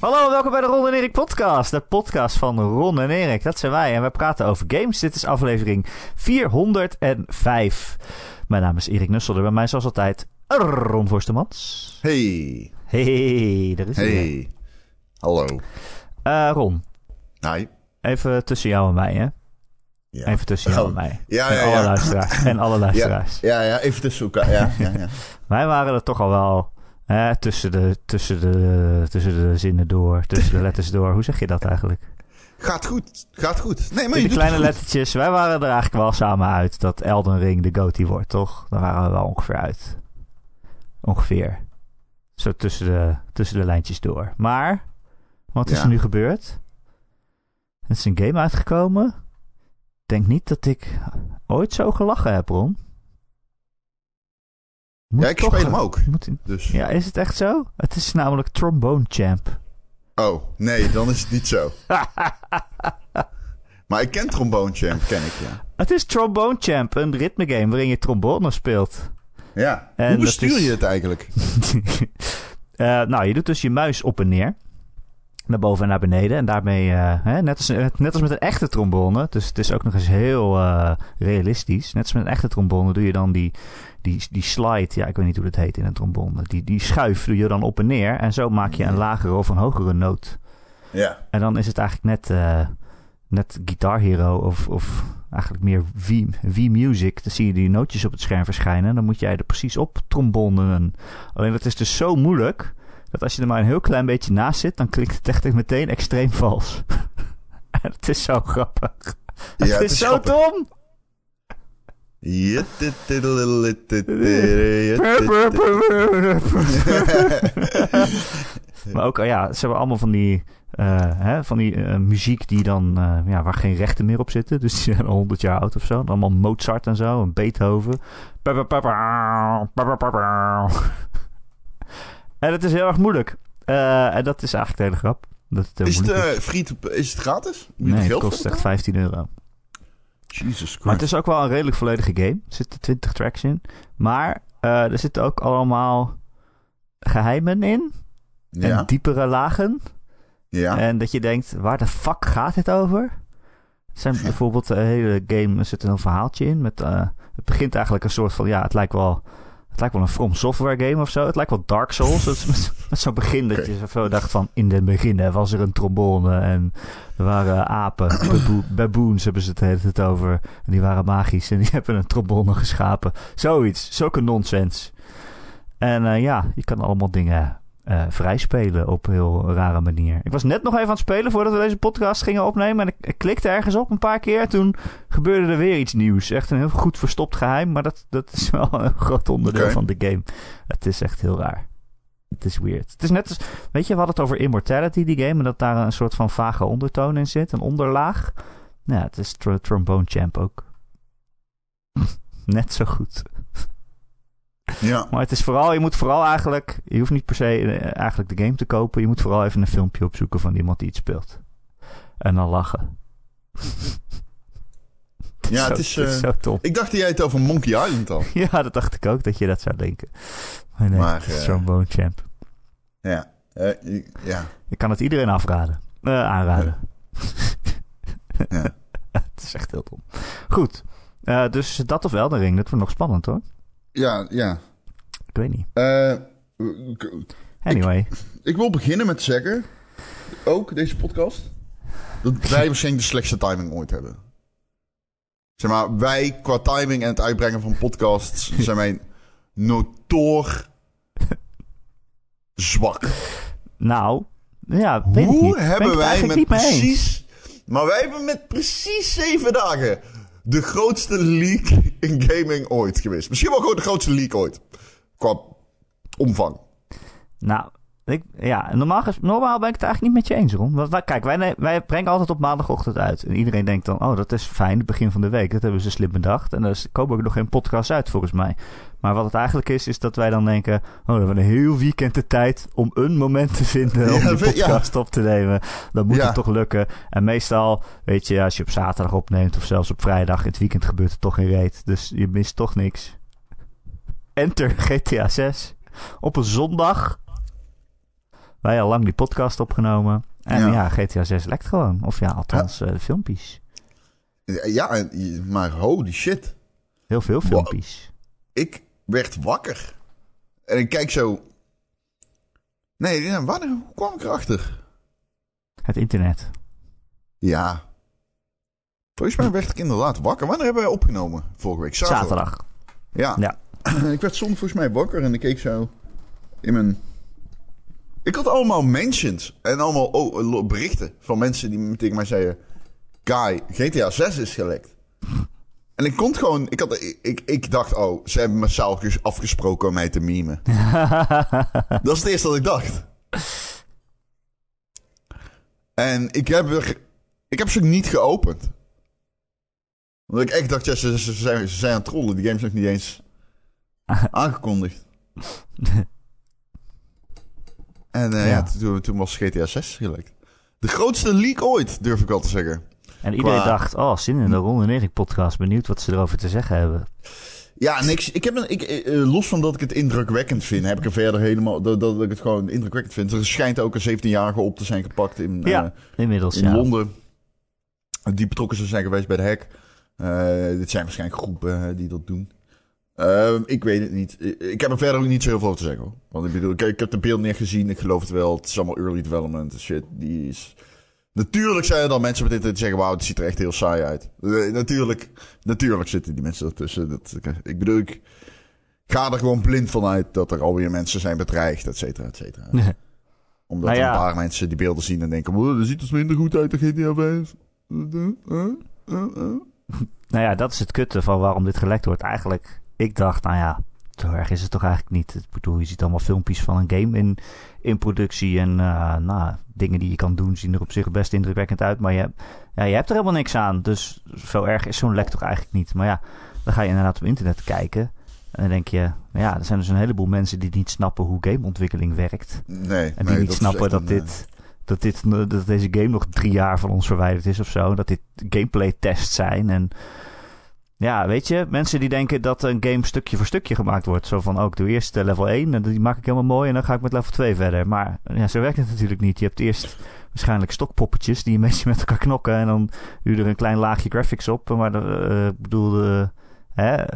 Hallo, welkom bij de Ron en Erik podcast. De podcast van Ron en Erik, dat zijn wij. En wij praten over games. Dit is aflevering 405. Mijn naam is Erik Nusselder. Bij mij zoals altijd Ron Forstemans. Hey. Hey, daar is hij. weer. Hey. Hallo. Eh, Ron, Hi. even tussen jou en mij, hè? Ja. Even tussen jou Oh. en mij. Ja, en ja, alle ja. luisteraars. En alle Ja, luisteraars. ja, ja, even tussen elkaar. Ja, ja, ja. Wij waren er toch al wel tussen, de, tussen, de, tussen de zinnen door, tussen de letters door. Hoe zeg je dat eigenlijk? Gaat goed. Gaat goed. Nee, maar je de doet kleine het lettertjes. Wij waren er eigenlijk wel samen uit dat Elden Ring de goatee wordt, toch? Daar waren we wel ongeveer uit. Ongeveer. Zo tussen de, tussen de lijntjes door. Maar, wat is Ja. er nu gebeurd? Er is een game uitgekomen. Ik denk niet dat ik ooit zo gelachen heb, Ron. Moet Ja, ik toch- speel hem ook. Moet, Dus. ja, is het echt zo? Het is namelijk Trombone Champ. Oh, nee, dan is het niet zo. maar ik ken Trombone Champ, ken ik, ja. het is Trombone Champ, een ritmegame waarin je trombone speelt. Ja. En Hoe bestuur is- je het eigenlijk? Eh, nou, je doet dus je muis op en neer. Naar boven en naar beneden. En daarmee, eh, hè, net, als, net als met een echte trombone. Dus het is ook nog eens heel eh, realistisch. Net als met een echte trombone doe je dan die, die, die slide. Ja, ik weet niet hoe dat heet in een trombone. Die, die schuif doe je dan op en neer. En zo maak je een lagere of een hogere noot. Ja. En dan is het eigenlijk net, eh, net Guitar Hero of, of eigenlijk meer V-Music. Dan zie je die nootjes op het scherm verschijnen. En dan moet jij er precies op trombonnen. Alleen dat is dus zo moeilijk... dat als je er maar een heel klein beetje naast zit... dan klinkt het echt meteen extreem vals. en het is zo grappig. Ja, het, is, zo grappig. dom! Ja, dit, dit, dit, dit, dit, dit. Maar ook, oh ja, ze hebben allemaal van die, eh, hè, van die eh, muziek die dan, eh, ja, waar geen rechten meer op zitten. Dus die zijn al 100 jaar oud of zo. Allemaal Mozart en zo, en Beethoven. En het is heel erg moeilijk. Eh, en dat is eigenlijk de hele grap. Dat het Is het, moeilijk eh, free to- is het gratis? Moet Nee, het kost echt 15 euro. Maar het is ook wel een redelijk volledige game. Er zitten 20 tracks in. Maar eh, er zitten ook allemaal geheimen in. En diepere lagen. ja. En dat je denkt, waar de fuck gaat dit over? Er zijn bijvoorbeeld de hele game, er zit een verhaaltje in. Met, eh, het begint eigenlijk een soort van, ja, het lijkt wel, het lijkt wel een From Software game of zo. Het lijkt wel Dark Souls. Het met, met zo'n begin dat je zo dacht van, in het begin was er een trombone en er waren apen. Baboons hebben ze het tijd over. En die waren magisch en die hebben een trombone geschapen. Zoiets, zulke nonsens. En eh, ja, je kan allemaal dingen eh vrij spelen op een heel rare manier. Ik was net nog even aan het spelen voordat we deze podcast gingen opnemen. En ik, ik klikte ergens op een paar keer. Toen gebeurde er weer iets nieuws. Echt een heel goed verstopt geheim. Maar dat, dat is wel een groot onderdeel van de game. Het is echt heel raar. Het is weird. Het is net als... Weet je, we hadden het over Immortality, die game. En dat daar een soort van vage ondertoon in zit. Een onderlaag. Nou, ja, het is tr- Trombone Champ ook. net zo goed. Ja. Maar het is vooral, je moet vooral eigenlijk, je hoeft niet per se eh, eigenlijk de game te kopen. Je moet vooral even een filmpje opzoeken van iemand die het speelt. En dan lachen. Ja, Zo- het is, eh, zo top. Ik dacht dat jij het over Monkey Island had. Ja, dat dacht ik ook, dat je dat zou denken. Maar nee, Maar, eh, Trombone Champ. Ja. Ik- ja. Ik kan het iedereen afraden. Aanraden. Ja. het is echt heel dom. Goed. Dus dat of Elden Ring, dat wordt nog spannend hoor. Ja, ja. Ik weet niet. Eh, ik, Anyway. ik wil beginnen met zeggen, ook deze podcast, dat wij waarschijnlijk de slechtste timing ooit hebben. Zeg maar, wij qua timing en het uitbrengen van podcasts zijn wij notoor zwak. Nou, ja, weet ik Hoe niet. Ben ik hebben het wij eigenlijk met niet mee eens. precies... Maar wij hebben met precies zeven dagen de grootste leak in gaming ooit geweest. Misschien wel gewoon de grootste leak ooit. Qua omvang. Nou, ik, ja, normaal, normaal ben ik het eigenlijk niet met je eens, Ron. Want wij, kijk, wij, wij brengen altijd op maandagochtend uit. En iedereen denkt dan, oh, dat is fijn, het begin van de week. Dat hebben ze slim bedacht. En er komen ook nog geen podcasts uit, volgens mij. Maar wat het eigenlijk is, is dat wij dan denken... oh, we hebben een heel weekend de tijd om een moment te vinden... om Ja, podcast op te nemen. Dan moet Ja. het toch lukken. En meestal, weet je, als je op zaterdag opneemt... of zelfs op vrijdag, in het weekend gebeurt er toch geen reet. Dus je mist toch niks. Enter GTA 6. Op een zondag wij al lang die podcast opgenomen. En Ja. ja, GTA 6 lekt gewoon. Of ja, althans eh, de filmpjes. Ja, maar holy shit. Heel veel filmpjes. Ik werd wakker. En ik kijk zo... Nee, wanneer hoe kwam ik erachter? Het internet. Ja. Volgens mij werd ik inderdaad wakker. Wanneer hebben wij opgenomen? Vorige week zaterdag. Zaterdag. Ja. Ja. ik werd soms volgens mij wakker en ik keek zo in mijn... Ik had allemaal mentions en allemaal oh, berichten van mensen die tegen mij zeiden... Guy, GTA 6 is gelekt. En ik kon gewoon... Ik, had, ik, ik, ik dacht, oh, ze hebben massaal ges- afgesproken om mij te memen. Dat is het eerste wat ik dacht. En ik heb, er, ik heb ze ook niet geopend. Omdat ik echt dacht, ja, ze, ze, zijn, ze zijn aan het trollen. Die game is nog niet eens aangekondigd. En eh, ja. Ja. toen, toen was GTA 6 gelekt. De grootste leak ooit, durf ik wel te zeggen. En iedereen Qua- dacht, oh, zin in de Ron en Erik podcast. Benieuwd wat ze erover te zeggen hebben. Ja, niks. Ik heb een, ik, eh, los van dat ik het indrukwekkend vind, heb ik er verder helemaal. Dat, dat ik het gewoon indrukwekkend vind. Er schijnt ook een 17-jarige op te zijn gepakt in, Ja, eh, Inmiddels, in ja. Londen. Die betrokken zou zijn geweest bij de hack. Eh, dit zijn waarschijnlijk groepen die dat doen. Ehm, ik weet het niet. Ik- heb er verder ook niet zo heel veel over te zeggen. Hoor. Want ik bedoel, ik, ik heb de beeld niet gezien. Ik geloof het wel. Het is allemaal early development shit. Die is... Natuurlijk zijn er dan mensen op dit te zeggen... Wauw, het ziet er echt heel saai uit. Natuurlijk, natuurlijk zitten die mensen ertussen. Dat, ik bedoel, ik ga er gewoon blind van uit... dat er alweer mensen zijn bedreigd, et cetera, et cetera. Omdat Nou ja. een paar mensen die beelden zien en denken... "Wow, dat ziet er minder goed uit dan GTA 5. Eh, eh, eh, eh. Nou ja, dat is het kutte van waarom dit gelekt wordt. Eigenlijk, ik dacht, nou ja, zo erg is het toch eigenlijk niet. Ik bedoel, je ziet allemaal filmpjes van een game in, in productie. En eh, nou, dingen die je kan doen zien er op zich best indrukwekkend uit. Maar je, ja, je hebt er helemaal niks aan. Dus zo erg is zo'n lek toch eigenlijk niet. Maar ja, dan ga je inderdaad op internet kijken. En dan denk je, nou ja, er zijn dus een heleboel mensen die niet snappen hoe gameontwikkeling werkt. Nee, En die nee, niet snappen dat, een, dit, dat, dit, dat deze game nog drie jaar van ons verwijderd is of zo. Dat dit gameplay tests zijn. En ja, weet je, mensen die denken dat een game stukje voor stukje gemaakt wordt. Zo van, ik doe eerst eh, level 1 en die maak ik helemaal mooi en dan ga ik met level 2 verder. Maar ja, zo werkt het natuurlijk niet. Je hebt eerst waarschijnlijk stokpoppetjes die een beetje met elkaar knokken. En dan doe je er een klein laagje graphics op. Maar eh, ik bedoel, eh, hè, het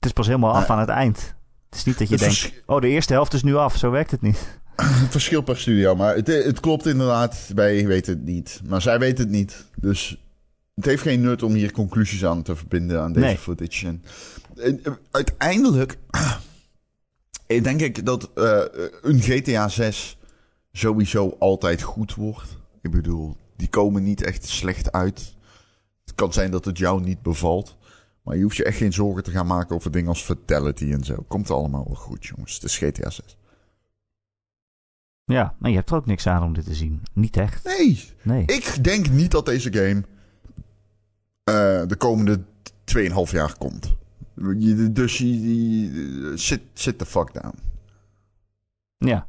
is pas helemaal af Nee. aan het eind. Het is niet dat je Het denkt, oh, de eerste helft is nu af. Zo werkt het niet. Het verschilt per studio, maar het, het klopt inderdaad. Wij weten het niet. Maar zij weten het niet. Dus het heeft geen nut om hier conclusies aan te verbinden aan deze Nee. footage. En, en, eh, uiteindelijk denk ik dat eh, een GTA 6 sowieso altijd goed wordt. Ik bedoel, die komen niet echt slecht uit. Het kan zijn dat het jou niet bevalt. Maar je hoeft je echt geen zorgen te gaan maken over dingen als fatality en zo. Komt allemaal wel goed, jongens. Het is GTA 6. Ja, maar je hebt er ook niks aan om dit te zien. Niet echt. Nee, Nee. Ik denk niet dat deze game de komende 2,5 jaar komt. Dus je, sit the fuck down. Ja.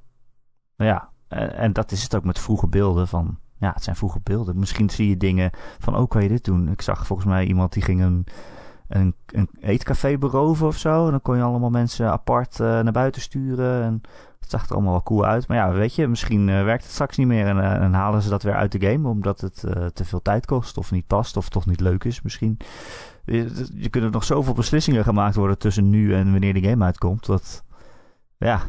Nou ja, en, en dat is het ook met vroege beelden van... Ja, het zijn vroege beelden. Misschien zie je dingen van, oh, kan je dit doen? Ik zag volgens mij iemand die ging een, een, een eetcafé beroven of zo. En dan kon je allemaal mensen apart eh, naar buiten sturen. En het zag er allemaal wel cool uit. Maar ja, weet je, misschien eh, werkt het straks niet meer. En, eh, en halen ze dat weer uit de game omdat het eh, te veel tijd kost. Of niet past, of toch niet leuk is misschien. Je, je kunnen nog zoveel beslissingen gemaakt worden tussen nu en wanneer de game uitkomt. Dat, ja,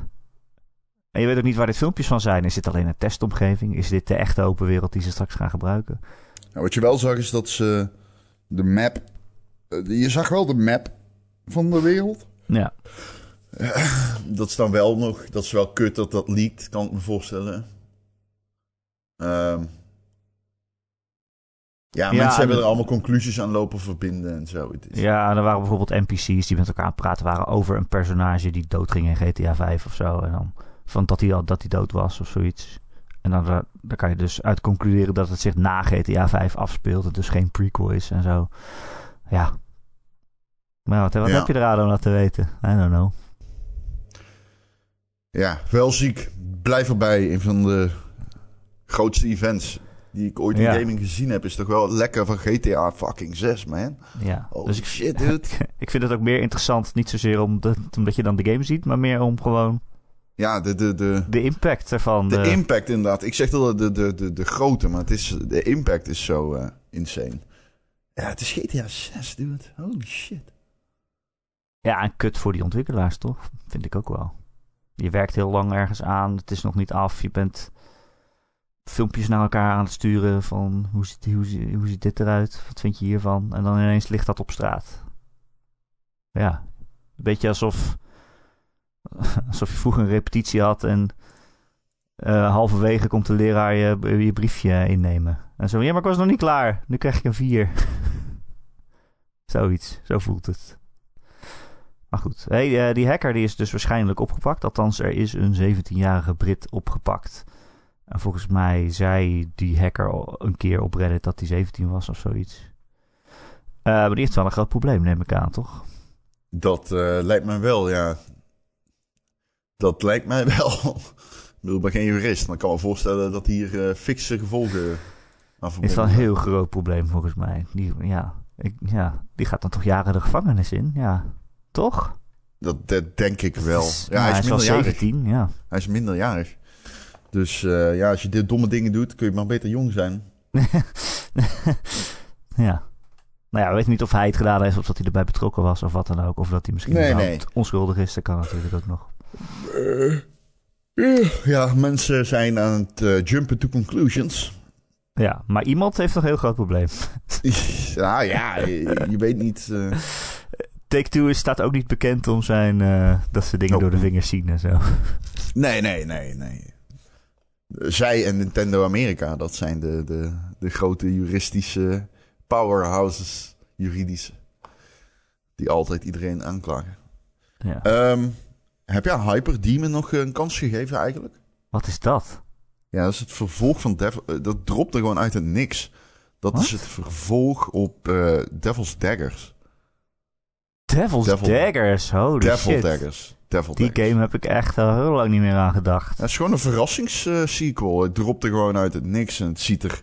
en je weet ook niet waar dit filmpjes van zijn. Is dit alleen een testomgeving? Is dit de echte open wereld die ze straks gaan gebruiken? Nou, wat je wel zag is dat ze de map... je zag wel de map van de wereld. Ja, Dat is dan wel nog... Dat is wel kut dat dat leakt, kan ik me voorstellen. Ehm, ja, Ja, mensen hebben en- er allemaal conclusies aan lopen verbinden en zo. Het is- ja er waren bijvoorbeeld NPC's die met elkaar aan het praten waren over een personage die doodging in GTA 5 of zo. En dan van dat hij al dat hij dood was of zoiets. En dan, eh, dan kan je dus uit concluderen dat het zich na GTA 5 afspeelt. Het dus geen prequel is en zo. Ja. Maar wat, wat Ja. heb je eraan om dat te weten? I don't know. Ja, wel ziek. Blijf erbij. Een van de grootste events die ik ooit in Ja. gaming gezien heb, is toch wel lekker van GTA fucking 6, man. Ja. Oh dus ik, shit, dude. ik vind het ook meer interessant. Niet zozeer omdat, omdat je dan de game ziet, maar meer om gewoon Ja, de, de, de, De impact ervan. de de- impact inderdaad. Ik zeg dat de, de, de, de grootte, maar het is, de impact is zo eh, insane. Ja, het is GTA 6, dude. Holy shit. Ja, en kut voor die ontwikkelaars, toch? Vind ik ook wel. Je werkt heel lang ergens aan, het is nog niet af. Je bent filmpjes naar elkaar aan het sturen van hoe ziet, hoe, dit eruit? Wat vind je hiervan? En dan ineens ligt dat op straat. Ja, een beetje alsof, alsof je vroeger een repetitie had en eh, halverwege komt de leraar je, je briefje innemen. En zo, ja, maar ik was nog niet klaar. Nu krijg ik een vier. Zoiets, zo voelt het. Maar goed, hey, eh, die hacker die is dus waarschijnlijk opgepakt. Althans, er is een 17-jarige Brit opgepakt. En volgens mij zei die hacker al een keer op Reddit dat hij 17 was of zoiets. Eh, maar die heeft wel een groot probleem, neem ik aan, toch? Dat eh, lijkt mij wel, ja. Dat lijkt mij wel. ik bedoel, ik ben geen jurist, maar ik kan me voorstellen dat hier fikse gevolgen aan Is verbonden wel een heel groot probleem volgens mij. Die, ja, ik, ja, die gaat dan toch jaren de gevangenis in? Ja, toch? Dat, dat denk ik wel. Is- ja, hij is, wel minderjarig. 17, ja. Hij is minderjarig. Dus eh, ja, als je dit domme dingen doet, kun je maar beter jong zijn. ja. Nou ja, we weten niet of hij het gedaan heeft of dat hij erbij betrokken was of wat dan ook. Of dat hij misschien Nee, onschuldig is. Dat kan natuurlijk ook nog. Eh, ja, mensen zijn aan het eh, jumpen to conclusions. Ja, maar iemand heeft nog een heel groot probleem. ja, ja, je, je weet niet. eh, Take-Two is- staat ook niet bekend om zijn... eh, dat ze dingen Nope. door de vingers zien en zo. Nee, nee, nee, nee. Zij en Nintendo Amerika, dat zijn de, de, de grote juristische powerhouses, juridische. Die altijd iedereen aanklagen. Ja. Ehm, heb jij Hyper Demon nog een kans gegeven eigenlijk? Wat is dat? Ja, dat is het vervolg van Devil... eh, dat dropte gewoon uit het niks. Dat is het vervolg op eh, Devil's Daggers. Devil's Devil- Daggers, holy Devil shit. Daggers. Devil Die Daggers. game heb ik echt al heel lang niet meer aan gedacht. Het is gewoon een verrassingssequel. Het dropte gewoon uit het niks en het ziet er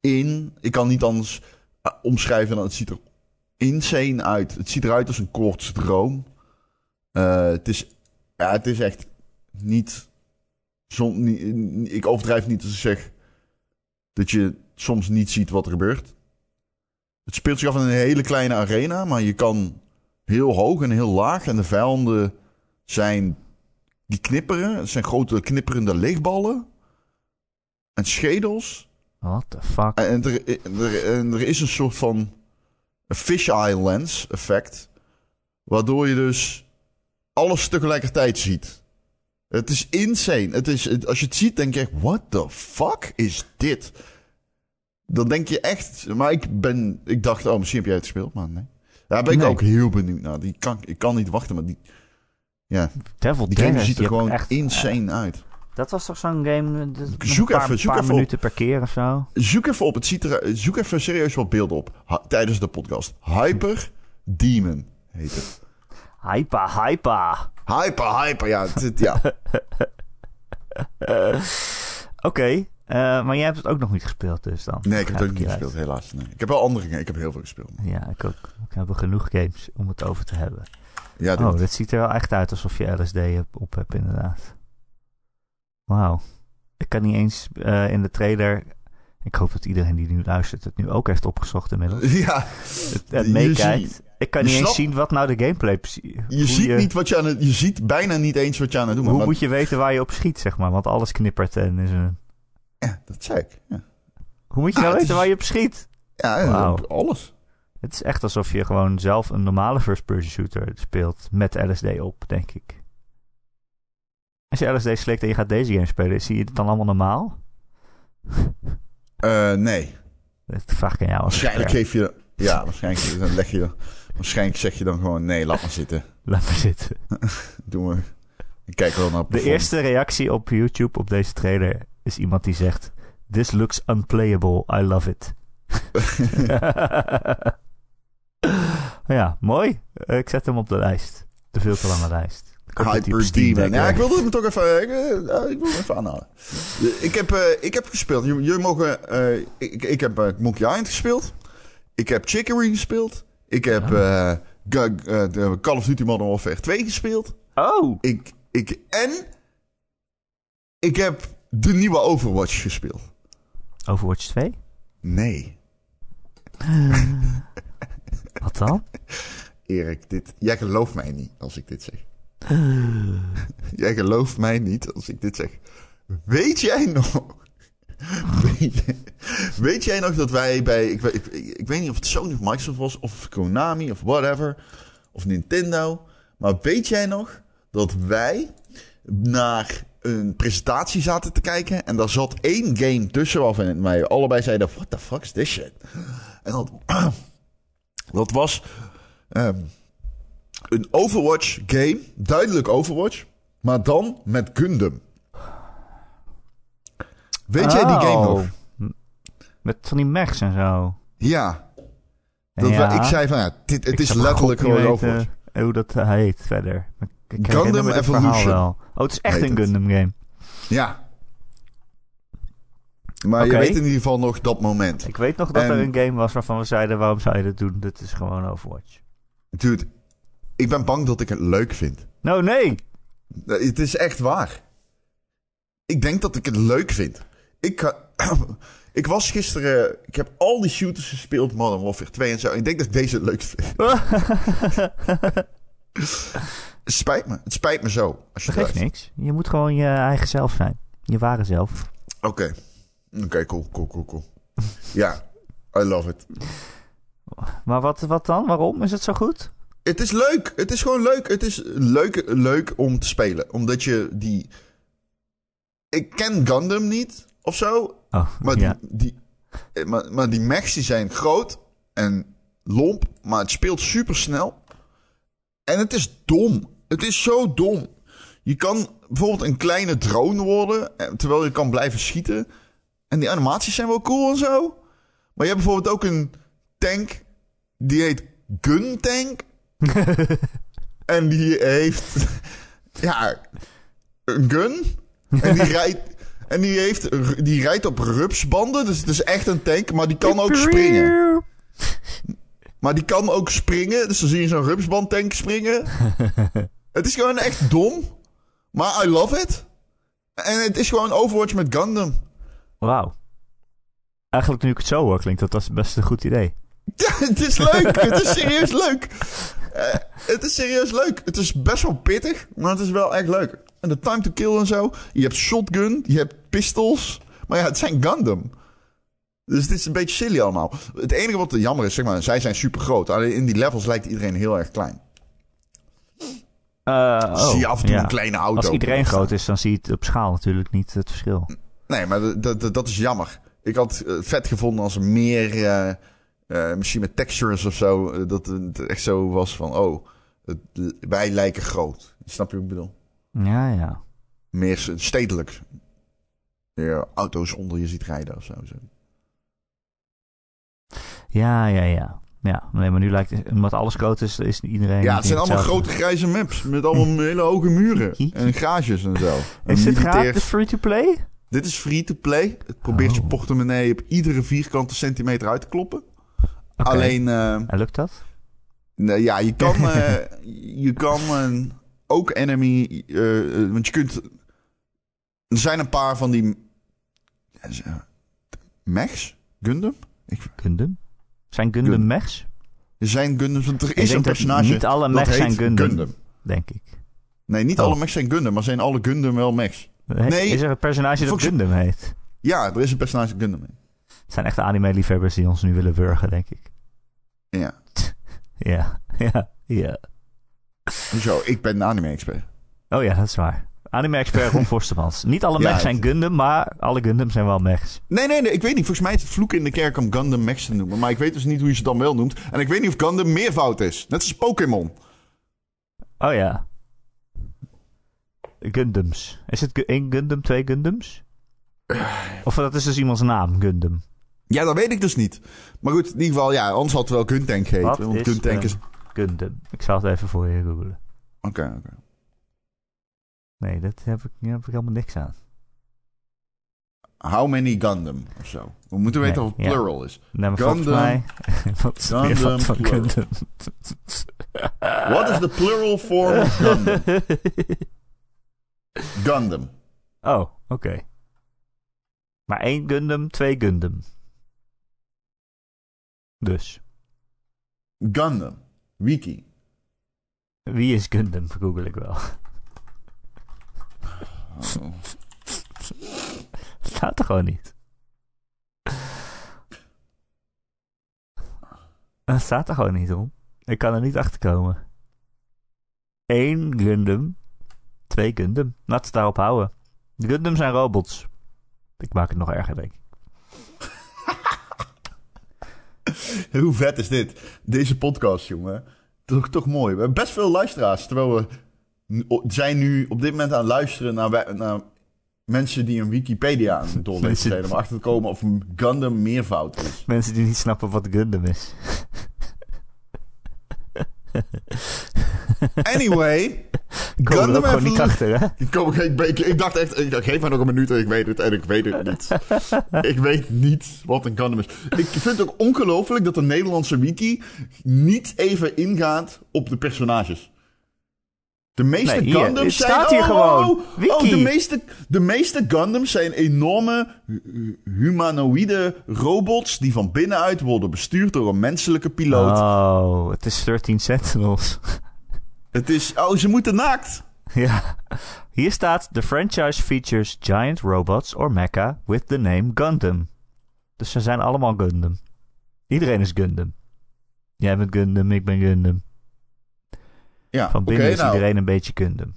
in. Ik kan niet anders eh, omschrijven dan het ziet er insane uit. Het ziet eruit als een koortsdroom. Eh het, is, ja, het is echt niet, som, niet. Ik overdrijf niet als ik zeg dat je soms niet ziet wat er gebeurt. Het speelt zich af in een hele kleine arena, maar je kan heel hoog en heel laag. En de vijanden zijn die knipperen. Het zijn grote knipperende lichtballen. En schedels. What the fuck? En er, er, en er is een soort van fisheye lens effect. Waardoor je dus alles tegelijkertijd ziet. Het is insane. Het is, het- als je het ziet, denk je echt, what the fuck is dit? Dan denk je echt... Maar ik ben... Ik dacht, oh, misschien heb jij het gespeeld, maar nee. Daar ben ik Nee. ook heel benieuwd naar. Die kan, ik kan niet wachten, maar die... Ja, Devil die game ziet er gewoon echt, insane uit. Dat was toch zo'n game... eh, Zoek een paar, even, zoek paar even op. minuten per keer of zo? Zoek even op. Het ziet er, zoek even serieus wat beelden op. Ha- tijdens de podcast. Hyper Demon heet het. Hypa, hypa. Hyper, hyper. Ja, het- ja. Oké, eh, maar jij hebt het ook nog niet gespeeld dus dan? Nee, ik heb het ook niet gespeeld, helaas. Nee. Ik heb wel andere games. Ik heb heel veel gespeeld. Ja, ik ook. Ik heb genoeg games om het over te hebben. Ja, dit- Oh, dit ziet er wel echt uit alsof je LSD op, hebt, inderdaad. Wauw. Ik kan niet eens eh, in de trailer... Ik hoop dat iedereen die nu luistert het nu ook heeft opgezocht inmiddels. ja. Het, meekijkt. Ik kan niet eens zien wat nou de gameplay... precies- Je ziet, niet wat je, aan het, je ziet bijna niet eens wat je aan het doen bent. Hoe maar- moet je weten waar je op schiet, zeg maar? Want alles knippert en is een... Ja, dat zei ik. Ja, Hoe moet je Ah, nou het weten is- waar je op schiet? ja Wauw. alles. Het is echt alsof je gewoon zelf een normale first-person shooter speelt met LSD op, denk ik. Als je LSD slikt en je gaat deze game spelen, zie je het dan allemaal normaal? Eh, nee. Dat vraag ik aan jou. Waarschijnlijk geef je... Ja, waarschijnlijk, dan leg je, waarschijnlijk zeg je dan gewoon... Nee, laat maar zitten. Laat maar zitten. Doen we... Ik kijk wel naar De eerste reactie op YouTube op deze trailer is iemand die zegt... This looks unplayable, I love it. ja, mooi. Eh, Ik zet hem op de lijst. De veel te lange lijst. Ik Hyper Demon. Ja, ik wilde hem toch even, ik, eh, ik wilde hem even aanhalen. Ik heb, eh, ik heb gespeeld. Jullie mogen... eh, ik, ik heb eh, Monkey Island gespeeld. Ik heb Chicory gespeeld. Ik heb eh, eh, de Call of Duty Modern Warfare 2 gespeeld. Oh! Ik, ik, en Ik heb de nieuwe Overwatch gespeeld. Overwatch 2? Nee. Wat dan? Erik, dit, jij gelooft mij niet als ik dit zeg. jij gelooft mij niet als ik dit zeg. Weet jij nog? weet, je- weet jij nog dat wij bij. Ik, ik weet niet of het Sony of Microsoft was, of Konami of whatever. Of Nintendo. Maar weet jij nog dat wij naar een presentatie zaten te kijken. En daar zat één game tussen waarvan wij allebei zeiden: What the fuck is this shit? En dat, dat was ehm, een Overwatch game. Duidelijk Overwatch. Maar dan met Gundam. Weet jij die game Oh. nog? Met van die mechs en zo. Ja. Dat Ja. ik zei van ja, dit, het Ik is letterlijk gewoon Overwatch. Hoe dat heet verder. Ik Gundam Evolution. wel. Oh, het is echt een het. Gundam game. Ja. Maar je Oké. weet in ieder geval nog dat moment. Ik weet nog dat En- er een game was waarvan we zeiden... waarom zou je dat doen? Dit is gewoon Overwatch. Dude, ik ben bang dat ik het leuk vind. No, nee! Het is echt waar. Ik denk dat ik het leuk vind. Ik, ga- ik was gisteren... Ik heb al die shooters gespeeld, Modern Warfare 2 en zo. Ik denk dat ik deze het leuk vind. Het spijt me. Het spijt me zo. Als je Dat geeft niks. Je moet gewoon je eigen zelf zijn. Je ware zelf. Oké. Oké, cool, cool, cool, cool. Ja, I love it. Maar wat, wat dan? Waarom? Is het zo goed? Het is leuk. Het is gewoon leuk. Het is leuk, leuk om te spelen. Omdat je die... Ik ken Gundam niet, of zo. Oh, Maar, ja. die, die, eh, maar, maar die mechs die zijn groot en lomp. Maar het speelt super snel. En het is dom. Het is zo dom. Je kan bijvoorbeeld een kleine drone worden. eh, Terwijl je kan blijven schieten. En die animaties zijn wel cool en zo. Maar je hebt bijvoorbeeld ook een tank. Die heet Gun Tank. en die heeft. Ja. Een gun. En die rijdt. En die, heeft, die rijdt op rupsbanden. Dus het is echt een tank. Maar die kan ook springen. Maar die kan ook springen. Dus dan zie je zo'n rupsbandtank springen. Het is gewoon echt dom. Maar I love it. En het is gewoon Overwatch met Gundam. Wauw. Eigenlijk nu ik het zo hoor, klinkt dat als best een goed idee. Ja, het is leuk. het is serieus leuk. Eh, het is serieus leuk. Het is best wel pittig, maar het is wel echt leuk. En de time to kill en zo. Je hebt shotgun, je hebt pistols. Maar ja, het zijn Gundam. Dus het is een beetje silly allemaal. Het enige wat jammer is, zeg maar, zij zijn super groot. Alleen in die levels lijkt iedereen heel erg klein. Eh, oh, zie je af en toe ja. een kleine auto. Als iedereen groot is, dan zie je het op schaal natuurlijk niet het verschil. Nee, maar dat- is jammer. Ik had het vet gevonden als er meer, eh, eh, misschien met textures of zo, eh, dat het echt zo was van, oh, het, wij lijken groot. Snap je wat ik bedoel? Ja, ja. Meer stedelijk. Meer auto's onder je ziet rijden of zo. Ja, ja, ja. Ja, nee, maar nu lijkt het, omdat alles groot is, is iedereen... Ja, het zijn allemaal hetzelfde. grote grijze maps met allemaal hele hoge muren en garages en zo. En Is dit gratis free-to-play? Dit is free to play. Het probeert je Oh. portemonnee op iedere vierkante centimeter uit te kloppen. Alleen... eh, En lukt dat? Nee, ja, je kan, eh, je kan eh, ook enemy, want je kunt, er zijn een paar van die mechs, Gundam. Ik, Gundam? Zijn Gundam Gun- mechs? er zijn Gundams, want er is een dat personage niet alle mechs zijn heet Gundam. Denk ik. Nee, niet Oh. alle mechs zijn Gundam, maar zijn alle Gundam wel mechs. Nee. Is er een personage dat Gundam heet? Ja, er is een personage Gundam. Het zijn echte anime-liefhebbers die ons nu willen wurgen, denk ik. Ja, Ja, ja, ja. zo, ik ben een anime-expert. Oh ja, dat is waar. Anime-expert Ron Forstemans. Niet alle Ja, mechs zijn Gundam, maar alle Gundam zijn wel mechs. Nee, nee, nee, ik weet niet. Volgens mij is het vloek in de kerk om Gundam mechs te noemen. Maar ik weet dus niet hoe je ze dan wel noemt. En ik weet niet of Gundam meervoud is. Net als Pokémon. Oh ja. Gundams. Is het één Gundam, twee Gundams? Of dat is dus iemands naam, Gundam. Ja, dat weet ik dus niet. Maar goed, in ieder geval, ja, anders had het wel Guntank heet. Wat Want is Guntank een- is... Gundam. Ik zal het even voor je googlen. Oké, oké. Nee, dat heb ik, daar heb ik helemaal niks aan. How many Gundam of zo. We moeten weten Nee, of het ja. plural is. Nee, Gundam. mij... Wat is Gundam van plural. Gundam? What is the plural form of Gundam? Gundam. oh, Oké. Maar één Gundam, twee Gundam. Dus. Gundam. Wiki. Wie is Gundam? Google ik wel. Oh. Staat er gewoon niet. Het staat er gewoon niet om. Ik kan er niet achter komen. Eén Gundam. Twee Gundam. We het daarop houden. De Gundam zijn robots. Ik maak het nog erger, denk ik. Hoe vet is dit? Deze podcast, jongen. Toch, toch mooi. We hebben best veel luisteraars. Terwijl we zijn nu op dit moment aan het luisteren naar, naar mensen die een Wikipedia aan het doorlezen Mensen- zijn. Om achter te komen of een Gundam meervoud is. Mensen die niet snappen wat Gundam is. Anyway. Er Gundam gewoon niet achter, hè? Ik, kom, ik, ik, ik dacht echt, ik dacht, geef mij nog een minuut en ik weet het en ik weet het niet. ik weet niet wat een Gundam is. Ik vind het ook ongelooflijk dat de Nederlandse wiki niet even ingaat op de personages. De meeste Nee, hier, Gundams zijn... staat hier oh, gewoon. oh, oh, de, meeste, de meeste Gundams zijn enorme hu- humanoïde robots die van binnenuit worden bestuurd door een menselijke piloot. Oh, het is 13 Sentinels. Het is... Oh, ze moeten naakt. ja. Hier staat: The franchise features giant robots or mecha with the name Gundam. Dus ze zijn allemaal Gundam. Iedereen is Gundam. Jij bent Gundam, ik ben Gundam. Ja, Van binnen is nou. iedereen een beetje Gundam.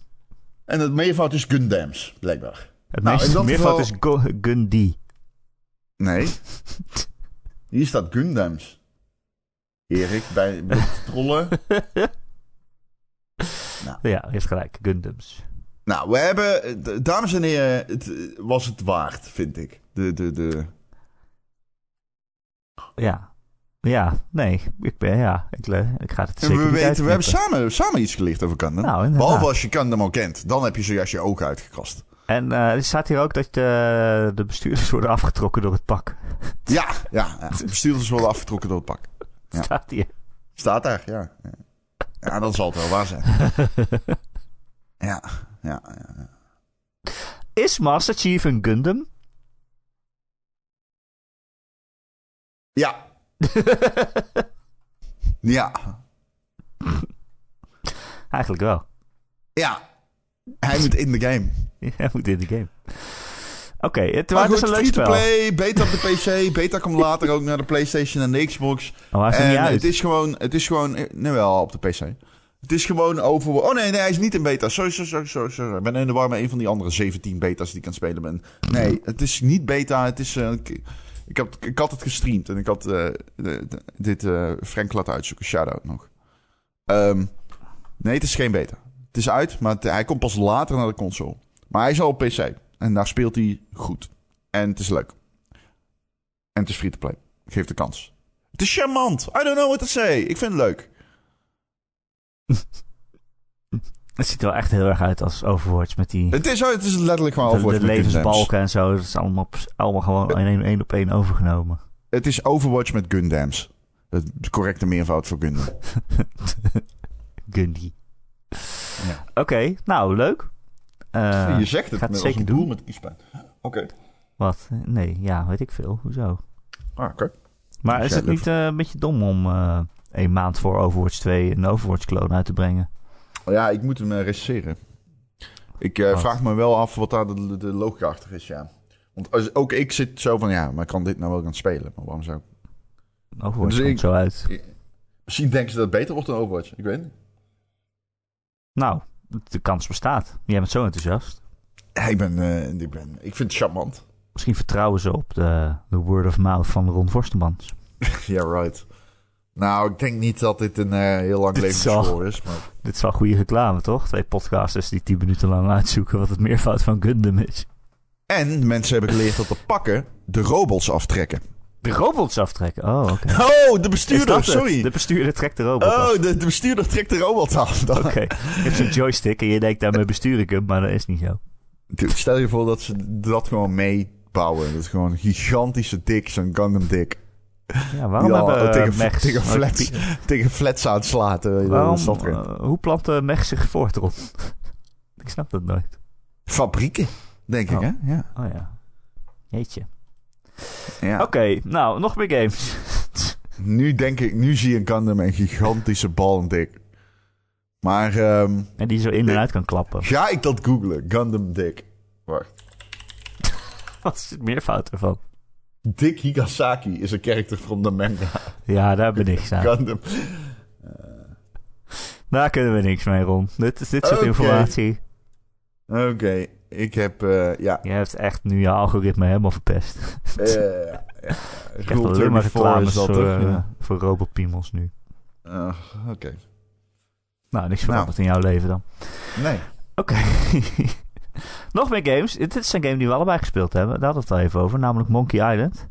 En het meervoud is Gundams, blijkbaar. Het Nou, dat meervoud geval- is Gundi. Nee. Hier staat Gundams. Erik, bij trollen. Ja, je heeft gelijk. Gundams. Nou, we hebben... Dames en heren, het eh, was het waard, vind ik. De, de, de... Ja. Ja, nee. Ik ben, ja. Ik, ik ga het zeker we, niet weten, we hebben samen, samen iets geleerd over Gundam. Nou. Behalve als je Gundam al kent. Dan heb je zojuist je ogen uitgekrast. En eh, er staat hier ook dat de, de bestuurders worden afgetrokken door het pak. Ja, ja. ja. De bestuurders worden afgetrokken door het pak. Ja. Staat hier. Staat daar, ja. Ja, dan zal het wel waar zijn. Ja, ja, ja. Is Master Chief een Gundam? Ja. ja. Eigenlijk wel. Ja. Hij moet in de game. Hij moet in de game. Oké, het was een leuk spel. free-to-play, beta op de PC. Beta komt later ook naar de PlayStation en de Xbox. Oh, hij is en niet uit. het is gewoon, het is gewoon, eh, nee wel op de PC. Het is gewoon over. Oh nee, nee, hij is niet in beta. Sorry, sorry, sorry, sorry. sorry. Ik ben in de war met een van die andere 17 beta's die ik aan het spelen ben. Nee, het is niet beta. Het is. eh, ik, had, ik had het gestreamd en ik had eh, dit eh, Frank laten uitzoeken. Shout-out nog. Ehm, nee, het is geen beta. Het is uit, maar hij komt pas later naar de console. Maar hij is al op PC. En daar speelt hij goed. En het is leuk. En het is free to play. Geef de kans. Het is charmant. I don't know what to say. Ik vind het leuk. Het ziet er wel echt heel erg uit als Overwatch met die Het is, het is letterlijk gewoon de, Overwatch de levensbalken en zo. Dat is allemaal, allemaal gewoon één, op één overgenomen. Het is Overwatch met Gundams. Het correcte meervoud voor Gundam. Gundy. Ja. Oké, nou leuk. Eh, je zegt het gaat met zeker een doen. met kiespijn. Oké. Wat? Nee, ja, weet ik veel. Hoezo? Ah, oké. Maar is het niet eh, een beetje dom om eh een maand voor Overwatch 2 een Overwatch-clone uit te brengen? Ja, ik moet hem uh, recenseren. Ik eh, vraag me wel af wat daar de, de logica achter is, ja. Want als, ook ik zit zo van, ja, maar kan dit nou wel gaan spelen? Maar waarom zou ik... Overwatch Dus komt ik- zo uit. Misschien denken ze dat het beter wordt dan Overwatch. Ik weet niet. Nou, de kans bestaat. Jij bent zo enthousiast. Ja, ik, ben, eh, ik, ben, ik vind het charmant. Misschien vertrouwen ze op de, de word of mouth van Ron Forstemans. Ja, right. Nou, ik denk niet dat dit een eh, heel lang zal- score is. Maar... Dit is wel goede reclame, toch? Twee podcasters die 10 minuten lang uitzoeken wat het meervoud van Gundam is. En mensen hebben geleerd dat de pakken de robots aftrekken. De robots aftrekken. Oh, oké. Oh, de bestuurder, sorry. De bestuurder trekt de robot af. Oh, de, de bestuurder trekt de robot af. Oké. Je hebt zo'n joystick en je denkt daarmee bestuur ik hem, maar dat is niet zo. Dude, stel je voor dat ze dat gewoon meebouwen. Dat is gewoon een gigantische dik, zo'n Gundam dik. Ja, waarom Ja, hebben tegen, uh, mechs... tegen, flats, tegen flats door Waarom, eh, hoe plant de mech zich voort, ik snap dat nooit. Fabrieken. Denk ik, Oh. hè? Ja. Oh ja. Jeetje. ja. Oké, nou, nog meer games. Nu denk ik, nu zie ik Gundam een gigantische bal en dik. Maar ehm, en die zo in en uit kan klappen. ga ik dat googlen? Gundam Dick. Wacht. Wat is het meervoud ervan? Dick Higasaki is een character from the manga. Ja, daar ben ik aan. Gundam. Daar kunnen we niks mee, Ron. Dit, is dit soort informatie. Oké, ik heb, eh, ja. Je hebt echt nu je algoritme helemaal verpest. eh ja. Je krijgt alleen maar 34 reclames voor, toch? eh Ja. voor robopiemels nu. Ah, Oké. Nou, niks veranderd in jouw leven dan. Nee. Oké. Nog meer games. Dit is een game die we allebei gespeeld hebben. Daar hadden we het al even over. Namelijk Monkey Island.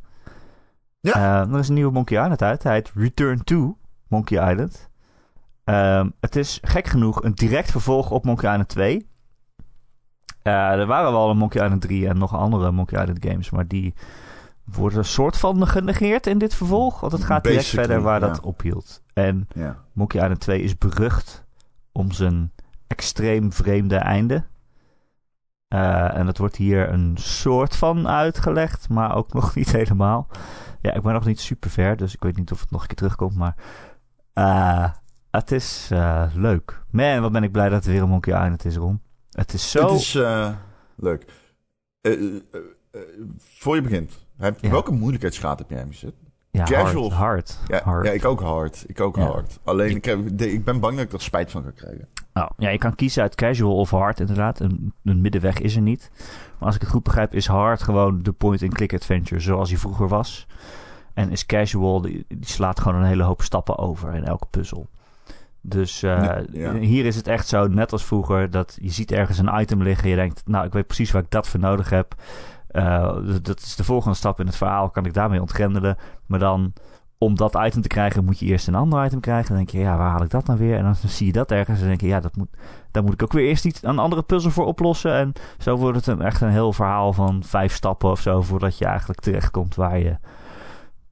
Ja. Eh, er is een nieuwe Monkey Island uit. Hij heet Return to Monkey Island. Ehm, het is gek genoeg een direct vervolg op Monkey Island 2. Eh, er waren wel een Monkey Island 3 en nog andere Monkey Island games. Maar die worden een soort van genegeerd in dit vervolg. Want het gaat direct Basically, verder waar ja. dat ophield. En Ja. Monkey Island 2 is berucht om zijn extreem vreemde einde. Eh, en dat wordt hier een soort van uitgelegd, maar ook nog niet helemaal. Ja, ik ben nog niet super ver, dus ik weet niet of het nog een keer terugkomt, maar eh, het is eh, leuk. Man, wat ben ik blij dat er weer een Monkey Island is, Ron. Het is zo... Het is leuk. Voor je begint, heb, Ja. welke moeilijkheidsgraad heb jij hem gezet? Ja, casual. hard, hard, Ja, hard. ja, ik ook hard. Ik ook Ja. hard. Alleen, ik, heb, ik ben bang dat ik er spijt van ga krijgen. Nou, ja, je kan kiezen uit casual of hard, inderdaad. Een, een middenweg is er niet. Maar als ik het goed begrijp, is hard gewoon de point-and-click adventure zoals hij vroeger was. En is casual, die, die slaat gewoon een hele hoop stappen over in elke puzzel. Dus eh, ja. hier is het echt zo, net als vroeger, dat je ziet ergens een item liggen. Je denkt, nou, ik weet precies waar ik dat voor nodig heb. Eh, dat is de volgende stap in het verhaal, kan ik daarmee ontgrendelen. Maar dan, om dat item te krijgen, moet je eerst een ander item krijgen. Dan denk je, ja, waar haal ik dat nou weer? En dan zie je dat ergens en dan denk je, ja, dat moet, daar moet ik ook weer eerst iets, een andere puzzel voor oplossen. En zo wordt het een, echt een heel verhaal van vijf stappen of zo, voordat je eigenlijk terechtkomt waar je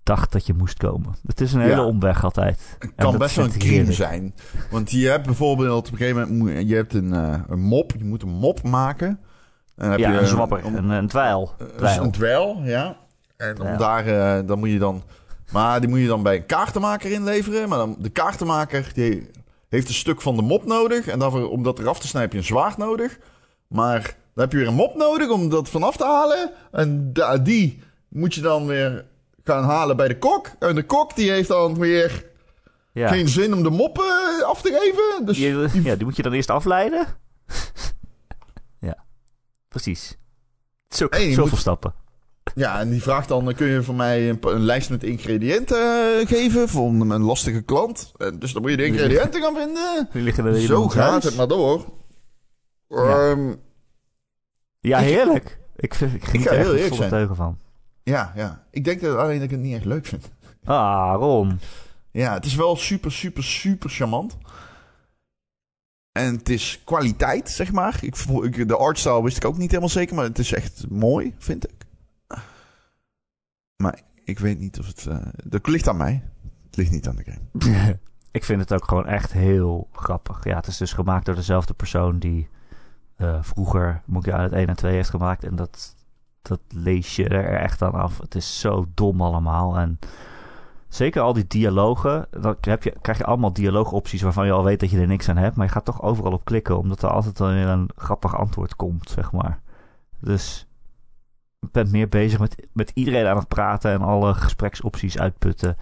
dacht dat je moest komen. Het is een hele Ja. omweg altijd. Het kan best wel een crime zijn. Want je hebt bijvoorbeeld op een gegeven moment... Je hebt een, eh, een mop. Je moet een mop maken. En heb Ja, je een zwapper, om- een, een dweil. Eh, Dweil. Een dweil, ja. En om daar, eh, dan moet je dan... Maar die moet je dan bij een kaartenmaker inleveren. Maar dan, de kaartenmaker die heeft een stuk van de mop nodig. En daarvoor, om dat eraf te snijden heb je een zwaard nodig. Maar dan heb je weer een mop nodig om dat vanaf te halen. En da- die moet je dan weer gaan halen bij de kok. En de kok die heeft dan weer Ja. geen zin om de mop eh, af te geven. Dus ja, die moet je dan eerst afleiden. Precies. Zo, Hey, zoveel moet- stappen. Ja, en die vraagt dan, kun je voor mij een, een lijst met ingrediënten eh, geven voor een, lastige klant? En dus dan moet je de ingrediënten gaan vinden. Die liggen er Zo gaat huis. het maar door. Ja. Ehm, Ja, heerlijk. Ik, vind, ik geniet ga er heel volle teugen van. ja, ja. Ik denk dat alleen dat ik het niet echt leuk vind. Ah, Ron. Ja, het is wel super, super, super charmant. En het is kwaliteit, zeg maar. Ik, ik, de artstyle wist ik ook niet helemaal zeker, maar het is echt mooi, vind ik. Maar ik weet niet of het... eh dat ligt aan mij. Het ligt niet aan de game. ik vind het ook gewoon echt heel grappig. Ja, het is dus gemaakt door dezelfde persoon die eh, vroeger Monkey Island 1 en 2 heeft gemaakt. En dat, dat lees je er echt aan af. Het is zo dom allemaal. En zeker al die dialogen. Dan heb je, krijg je allemaal dialoogopties waarvan je al weet dat je er niks aan hebt. Maar je gaat toch overal op klikken. Omdat er altijd weer een grappig antwoord komt, zeg maar. Dus ik ben meer bezig met, met iedereen aan het praten. En alle gespreksopties uitputten.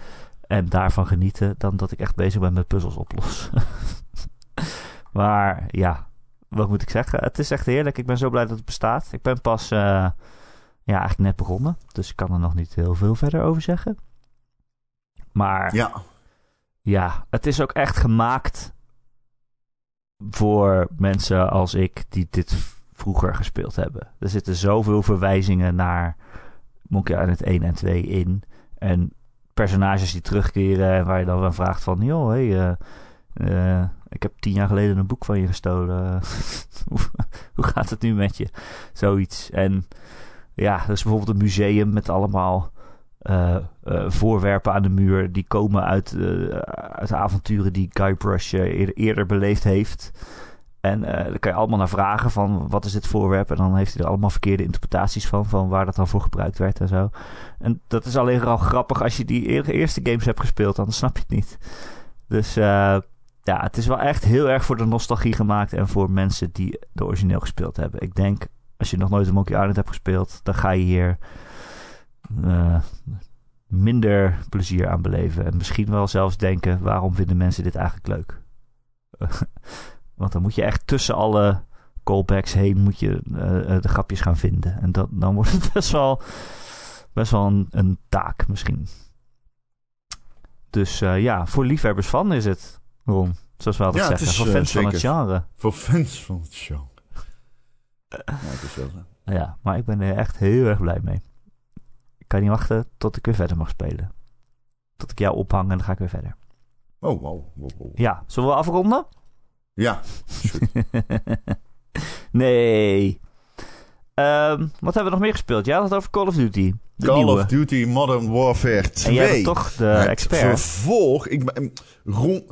En daarvan genieten. Dan dat ik echt bezig ben met puzzels oplossen. maar ja, wat moet ik zeggen? Het is echt heerlijk. Ik ben zo blij dat het bestaat. Ik ben pas eh, ja, eigenlijk net begonnen. Dus ik kan er nog niet heel veel verder over zeggen. Maar Ja. ja, het is ook echt gemaakt voor mensen als ik die dit vroeger gespeeld hebben. Er zitten zoveel verwijzingen naar Monkey Island 1 en 2 in. En personages die terugkeren en waar je dan aan vraagt van... joh, hey, eh, eh, ik heb tien jaar geleden een boek van je gestolen. hoe, hoe gaat het nu met je? Zoiets. En ja, er is bijvoorbeeld een museum met allemaal eh, eh, voorwerpen aan de muur... die komen uit, eh, uit de avonturen die Guybrush eerder, eerder beleefd heeft. En daar kan je allemaal naar vragen van wat is dit voorwerp. En dan heeft hij er allemaal verkeerde interpretaties van. Van waar dat dan voor gebruikt werd en zo. En dat is alleen al grappig als je die eerste games hebt gespeeld. Dan snap je het niet. Dus ja, het is wel echt heel erg voor de nostalgie gemaakt. En voor mensen die de origineel gespeeld hebben. Ik denk, als je nog nooit een Monkey Island hebt gespeeld. Dan ga je hier uh, minder plezier aan beleven. En misschien wel zelfs denken, waarom vinden mensen dit eigenlijk leuk? Want dan moet je echt tussen alle callbacks heen moet je, uh, de grapjes gaan vinden. En dat, dan wordt het best wel, best wel een, een taak misschien. Dus uh, ja, voor liefhebbers van is het, Ron. Zoals we altijd Ja, zeggen. is, voor uh, fans van het genre. Voor fans van het show. ja, het is wel zo. Ja, maar ik ben er echt heel erg blij mee. Ik kan niet wachten tot ik weer verder mag spelen. Tot ik jou ophang en dan ga ik weer verder. Oh, wow. wow, wow. Ja, zullen we afronden? Ja, nee. Ehm, wat hebben we nog meer gespeeld? Had het over Call of Duty. De Call nieuwe. of Duty Modern Warfare 2. En jij bent toch de Het expert? Vervolg. Ik ben. Ron.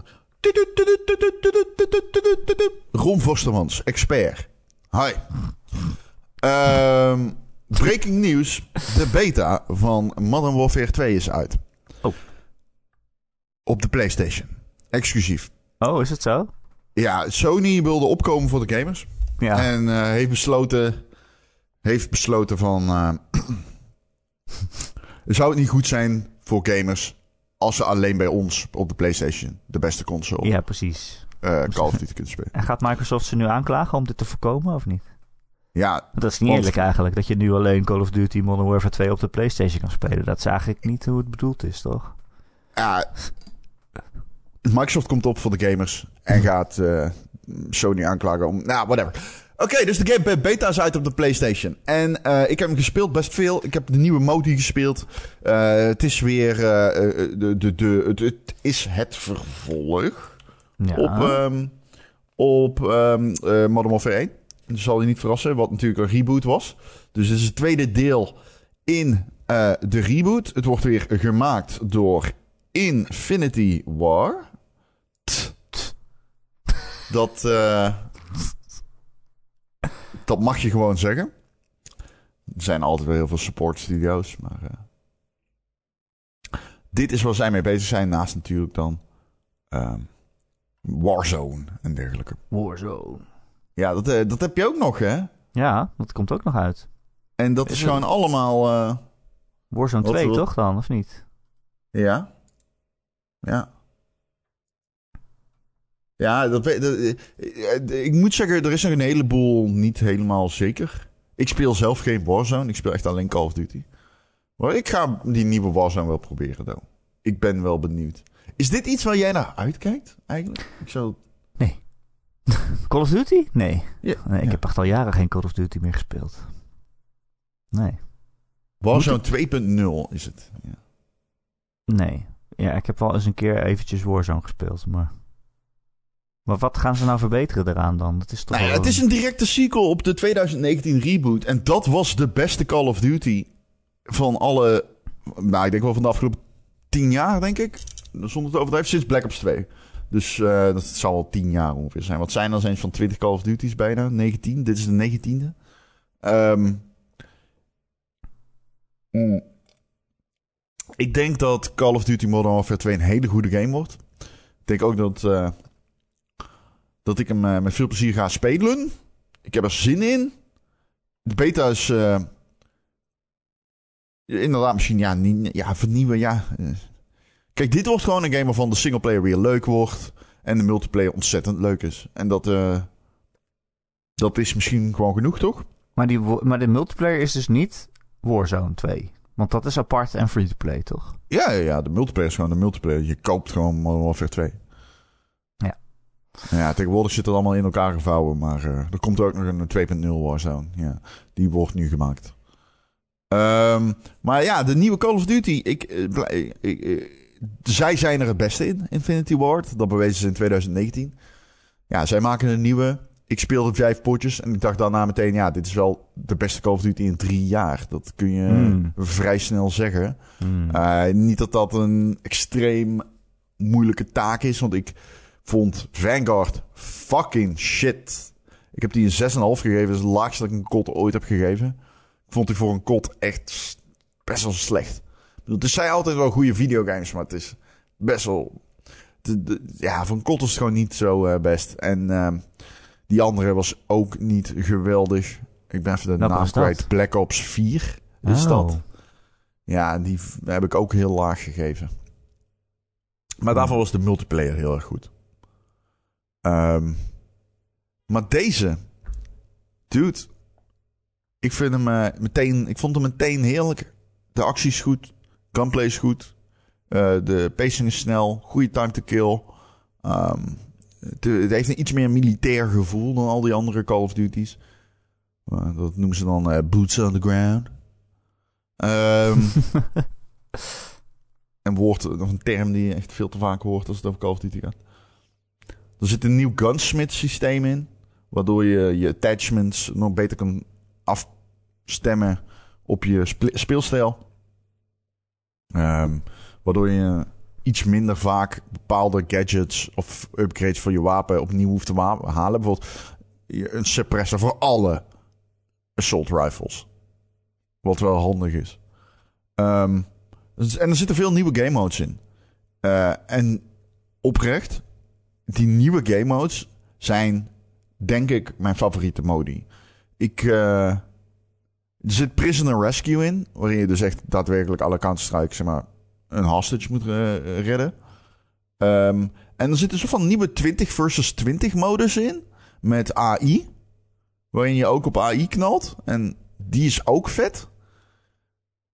Ron Vostermans, expert. Hi. Ehm, breaking news. De beta van Modern Warfare 2 is uit. Oh. Op de PlayStation. Exclusief. Oh, is het zo? Ja, Sony wilde opkomen voor de gamers. Ja. En eh, heeft besloten. Heeft besloten van. eh, zou het niet goed zijn voor gamers. als ze alleen bij ons op de PlayStation. de beste console. ja, precies. eh, Call of Duty kunnen spelen. En gaat Microsoft ze nu aanklagen om dit te voorkomen of niet? Ja, dat is niet Want- eerlijk eigenlijk. Dat je nu alleen Call of Duty Modern Warfare 2 op de PlayStation kan spelen. Dat is eigenlijk niet hoe het bedoeld is, toch? ja, Microsoft komt op voor de gamers. En gaat eh, Sony aanklagen om. Nou, whatever. Oké, dus de game beta is uit op de PlayStation. En eh, ik heb hem gespeeld best veel. Ik heb de nieuwe mode gespeeld. Eh, het is weer. de, de, de, het, het is het vervolg. Ja. op, ehm, op ehm, eh, Modern Warfare 1. Dat zal je niet verrassen, wat natuurlijk een reboot was. Dus het is het tweede deel in eh, de reboot. Het wordt weer gemaakt door Infinity War. Dat, eh, dat mag je gewoon zeggen. Er zijn altijd wel heel veel support studio's, maar... eh, dit is waar zij mee bezig zijn, naast natuurlijk dan... ehm, Warzone en dergelijke. Warzone. Ja, dat, eh, dat heb je ook nog, hè? Ja, dat komt ook nog uit. En dat is, Is gewoon allemaal... eh, Warzone Wat 2 wil- toch dan, of niet? ja. Ja. Ja, dat, weet- dat, eh, ik moet zeggen, er is nog een heleboel niet helemaal zeker. Ik speel zelf geen Warzone. Ik speel echt alleen Call of Duty. Maar ik ga die nieuwe Warzone wel proberen, dan. Ik ben wel benieuwd. Is dit iets waar jij naar uitkijkt, eigenlijk? Ik zou... Call of Duty? Nee. Ja, nee ik ja. heb echt al jaren geen Call of Duty meer gespeeld. Nee. Warzone 2.0 is het. Ja. Nee. Ja, ik heb wel eens een keer eventjes Warzone gespeeld, maar... Maar wat gaan ze nou verbeteren eraan dan? Dat is toch Nou ja, wel- het is een directe sequel op de 2019 reboot. En dat was de beste Call of Duty van alle... Nou, ik denk wel van de afgelopen 10 jaar, denk ik. Zonder te overdrijven, sinds Black Ops 2. Dus eh, dat zal wel 10 jaar ongeveer zijn. Wat zijn er eens van 20 Call of Duty's bijna? 19? Dit is de 19e. Ehm, mm. Ik denk dat Call of Duty Modern Warfare 2 een hele goede game wordt. Ik denk ook dat... eh, dat ik hem eh, met veel plezier ga spelen. Ik heb er zin in. De beta is inderdaad misschien ja, niet, ja vernieuwen. Ja. Kijk, dit wordt gewoon een game waarvan de singleplayer weer leuk wordt. En de multiplayer ontzettend leuk is. En dat, eh, dat is misschien gewoon genoeg, toch? Maar, die, maar de multiplayer is dus niet Warzone 2. Want dat is apart en free-to-play, toch? Ja, ja, ja, de multiplayer is gewoon de multiplayer. Je koopt gewoon Modern Warfare 2. Ja. Ja, tegenwoordig zit het allemaal in elkaar gevouwen. Maar eh, er komt ook nog een 2.0 Warzone. Ja, die wordt nu gemaakt. Ehm, maar ja, de nieuwe Call of Duty. Ik, eh, blij- ik, eh, zij zijn er het beste in, Infinity Ward. Dat bewezen ze in 2019. Ja, zij maken een nieuwe. Ik speelde vijf potjes en ik dacht daarna meteen... ja, dit is wel de beste Call of Duty in drie jaar. Dat kun je Hmm. vrij snel zeggen. Hmm. Uh, niet dat dat een extreem moeilijke taak is. Want ik vond Vanguard fucking shit. Ik heb die een 6,5 gegeven. Dat is het laagste dat ik een kot ooit heb gegeven. Ik vond die voor een kot echt best wel slecht. Bedoel, Het zijn altijd wel goede videogames, maar het is best wel... de- de- ja, een kot is gewoon niet zo eh, best. En ehm, die andere was ook niet geweldig. Ik ben even de naam kwijt. Black Ops 4 is Oh. dat. Ja, die heb ik ook heel laag gegeven. Maar daarvoor was de multiplayer heel erg goed. Ehm, maar deze, dude, ik vind hem eh, meteen, ik vond hem meteen heerlijk. De actie is goed, gunplay is goed, eh, de pacing is snel, goede time to kill. Ehm, het, het heeft een iets meer militair gevoel dan al die andere Call of Duties. Eh, dat noemen ze dan eh, boots on the ground. Ehm een woord, of een term die je echt veel te vaak hoort als het over Call of Duty gaat. Er zit een nieuw gunsmith systeem in. Waardoor je je attachments nog beter kan afstemmen op je spe- speelstijl. Ehm, waardoor je iets minder vaak bepaalde gadgets of upgrades voor je wapen opnieuw hoeft te halen. Bijvoorbeeld een suppressor voor alle assault rifles. Wat wel handig is. Ehm, dus- en er zitten veel nieuwe game modes in. Eh, en oprecht, die nieuwe game modes zijn, denk ik, mijn favoriete modi. Ik, eh, er zit Prisoner Rescue in, waarin je dus echt daadwerkelijk alle Counter-Strike, zeg maar, een hostage moet eh, redden. Ehm, en er zit een soort van nieuwe 20 versus 20 modus in, met AI, waarin je ook op AI knalt. En die is ook vet.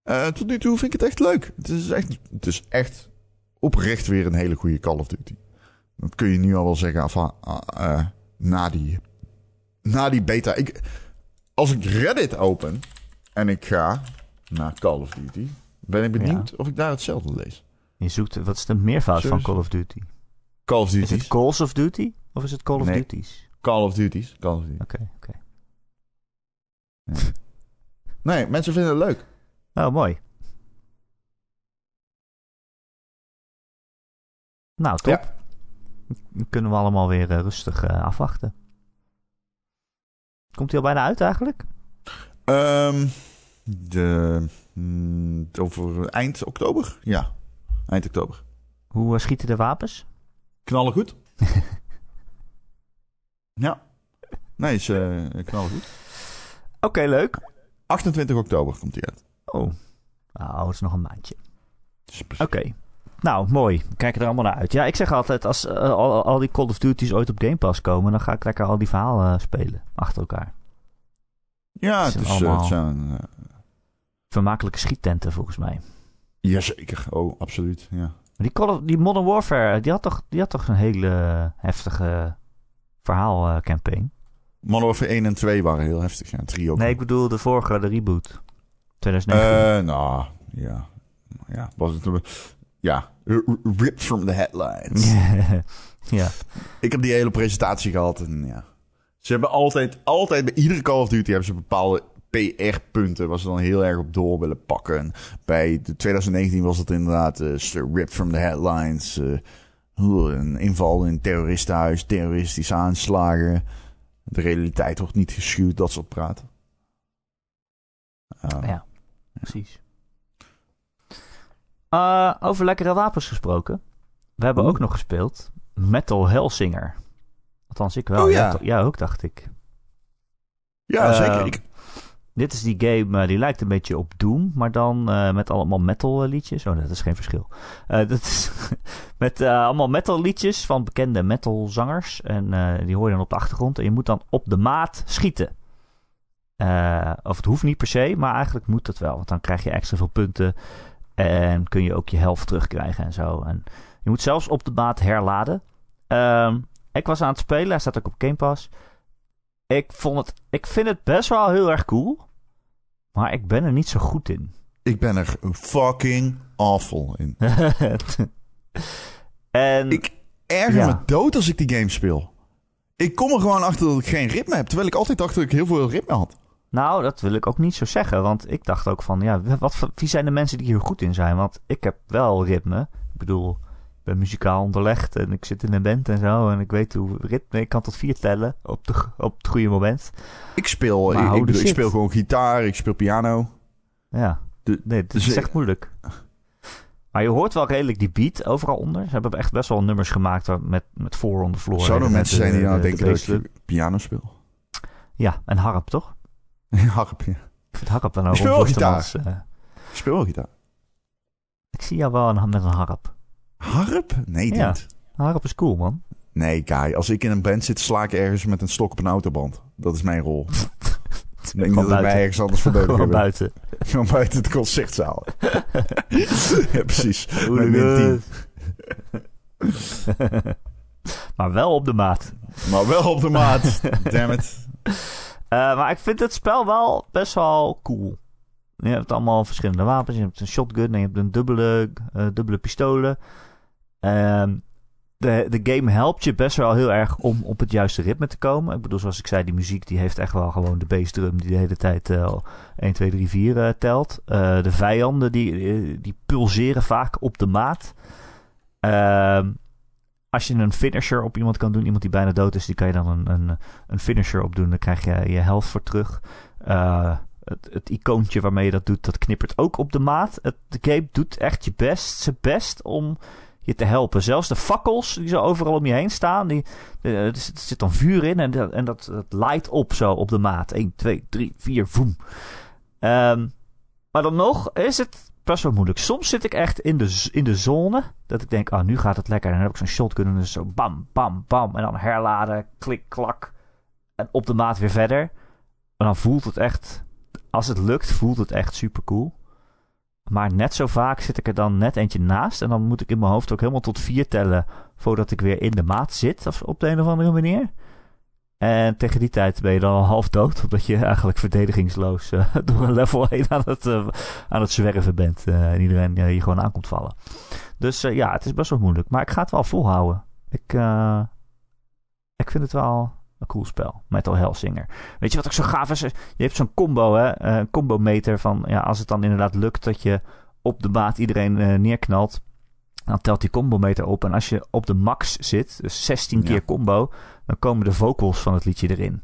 Eh, tot nu toe vind ik het echt leuk. Het is echt, het is echt oprecht weer een hele goede Call of Duty. Dat kun je nu al wel zeggen af, ah, eh, na, die, na die beta. Ik, als ik Reddit open en ik ga naar Call of Duty, ben ik benieuwd of ik daar hetzelfde lees. Je zoekt, wat is de meervoud van? Call of Duty? Call of Is Duty. het Calls of Duty? Of is het Call of Nee. Duties? Call of Duties. Call of Duty. Oké, oké. Nee, mensen vinden het leuk. Oh, mooi. Nou, top. Ja. Dan kunnen we allemaal weer eh, rustig eh, afwachten. Komt hij al bijna uit eigenlijk? Ehm, de, mm, over eind oktober? Ja, eind oktober. Hoe eh, schieten de wapens? Knallen goed. ja. Nee, is eh, knallen goed. Oké, leuk. 28 oktober komt hij uit. Oh. Nou, het is nog een maandje. Oké. Nou, mooi. We kijken er allemaal naar uit. Ja, ik zeg altijd, als eh, al, al die Call of Duty's ooit op Game Pass komen, dan ga ik lekker al die verhalen spelen. Achter elkaar. Ja, Het is, eh, allemaal- het zijn... eh, Vermakelijke schiettenten, volgens mij. jazeker. Oh, absoluut. Ja. Maar die, Call of, die Modern Warfare, die had toch, die had toch een hele heftige verhaalcampaign? Modern Warfare 1 en 2 waren heel heftig. Ja, 3 ook. Nee, ik bedoel de vorige, de reboot. 2019. Eh, nou, ja. Ja, was het... Ja, ripped from the headlines. ja. Ik heb die hele presentatie gehad en ja. Ze hebben altijd, altijd bij iedere Call of Duty hebben ze bepaalde PR-punten waar ze dan heel erg op door willen pakken. En bij de 2019 was het inderdaad eh, ripped from the headlines. hoe een inval in een terroristenhuis, terroristische aanslagen. De realiteit wordt niet geschuwd, dat soort praten. Ja, precies. Eh, over lekkere wapens gesproken. We hebben Oeh. ook nog gespeeld Metal Hellsinger. Althans, ik wel. Oh, ja. Jij ook, dacht ik. ja, Eh, zeker. Ik, Dit is die game, eh, die lijkt een beetje op Doom, maar dan eh, met allemaal metal liedjes. Oh, dat is geen verschil. Dat is met allemaal metal liedjes van bekende metal zangers. En die hoor je dan op de achtergrond. En je moet dan op de maat schieten. Of het hoeft niet per se, maar eigenlijk moet het wel. Want dan krijg je extra veel punten. En kun je ook je helft terugkrijgen en zo. En je moet zelfs op de maat herladen. Ehm, ik was aan het spelen, hij staat ook op Game Pass. Ik, vond het, ik vind het best wel heel erg cool. Maar ik ben er niet zo goed in. ik ben er fucking awful in. en Ik erger Ja. me dood als ik die game speel. Ik kom er gewoon achter dat ik geen ritme heb. Terwijl ik altijd dacht dat ik heel veel ritme had. nou, dat wil ik ook niet zo zeggen. Want ik dacht ook van, ja, wat, wie zijn de mensen die hier goed in zijn? Want ik heb wel ritme. Ik bedoel, ben muzikaal onderlegd en ik zit in een band en zo. En ik weet hoe ritme. Ik kan tot vier tellen op, de, op het goede moment. Ik speel, Maar ik, ik, speel gewoon gitaar, ik speel piano. Ja. De- Nee, het dus is echt moeilijk. Maar je hoort wel redelijk die beat overal onder. Ze hebben echt best wel nummers gemaakt met, met four on the floor. Zouden er mensen zijn die nou de- de denken dat ik piano speel? Ja, en harp toch? Harp, ja. Ik vind harp dan ook Ik speel wel gitaar. Ik speel wel gitaar. ik zie jou wel een, met een harp. Harp? Nee, Ja. Een harp is cool, man. Nee, Kai. Als ik in een band zit, sla ik ergens met een stok op een autoband. Dat is mijn rol. Ik denk dat ik mij ergens anders voor nodig Gewoon heb. buiten. Gewoon buiten het concertzaal. ja, precies. Met Hooligans. min 10. maar wel op de maat. Maar wel op de maat. Damn it. Eh, maar ik vind het spel wel best wel cool. Je hebt allemaal verschillende wapens. Je hebt een shotgun en je hebt een dubbele, eh, dubbele pistolen. Ehm, de, de game helpt je best wel heel erg om op het juiste ritme te komen. Ik bedoel, zoals ik zei, die muziek die heeft echt wel gewoon de bassdrum die de hele tijd eh, 1, 2, 3, 4 eh, telt. Eh, de vijanden die, eh, die pulseren vaak op de maat. Ehm, als je een finisher op iemand kan doen, iemand die bijna dood is, die kan je dan een, een, een finisher op doen. Dan krijg je je health voor terug. Eh, het, het icoontje waarmee je dat doet, dat knippert ook op de maat. Het, de game doet echt je best, zijn best om je te helpen. Zelfs de fakkels die zo overal om je heen staan, die, er zit- dan vuur in en, dat, en dat, dat light op zo op de maat. 1, 2, 3, 4, voem. Ehm, maar dan nog is het best wel moeilijk. Soms zit ik echt in de, in de zone. Dat ik denk, ah, nu gaat het lekker. En dan heb ik zo'n shotgun en dan zo bam, bam, bam. En dan herladen, klik, klak. En op de maat weer verder. En dan voelt het echt, als het lukt, voelt het echt super cool. Maar net zo vaak zit ik er dan net eentje naast. En dan moet ik in mijn hoofd ook helemaal tot vier tellen. Voordat ik weer in de maat zit. Of op de een of andere manier. En tegen die tijd ben je dan al half dood. Omdat je eigenlijk verdedigingsloos eh, door een level heen aan het, eh, aan het zwerven bent. eh, en iedereen je gewoon aankomt vallen. Dus ja, het is best wel moeilijk. Maar ik ga het wel volhouden. Ik, ik vind het wel een cool spel. Metal Hellsinger. Weet je wat ook zo gaaf is? Je hebt zo'n combo, hè? eh, Een combo meter van... Ja, als het dan inderdaad lukt dat je op de maat iedereen eh, neerknalt... Dan telt die combo meter op. En als je op de max zit, dus 16 Ja. keer combo... Dan komen de vocals van het liedje erin.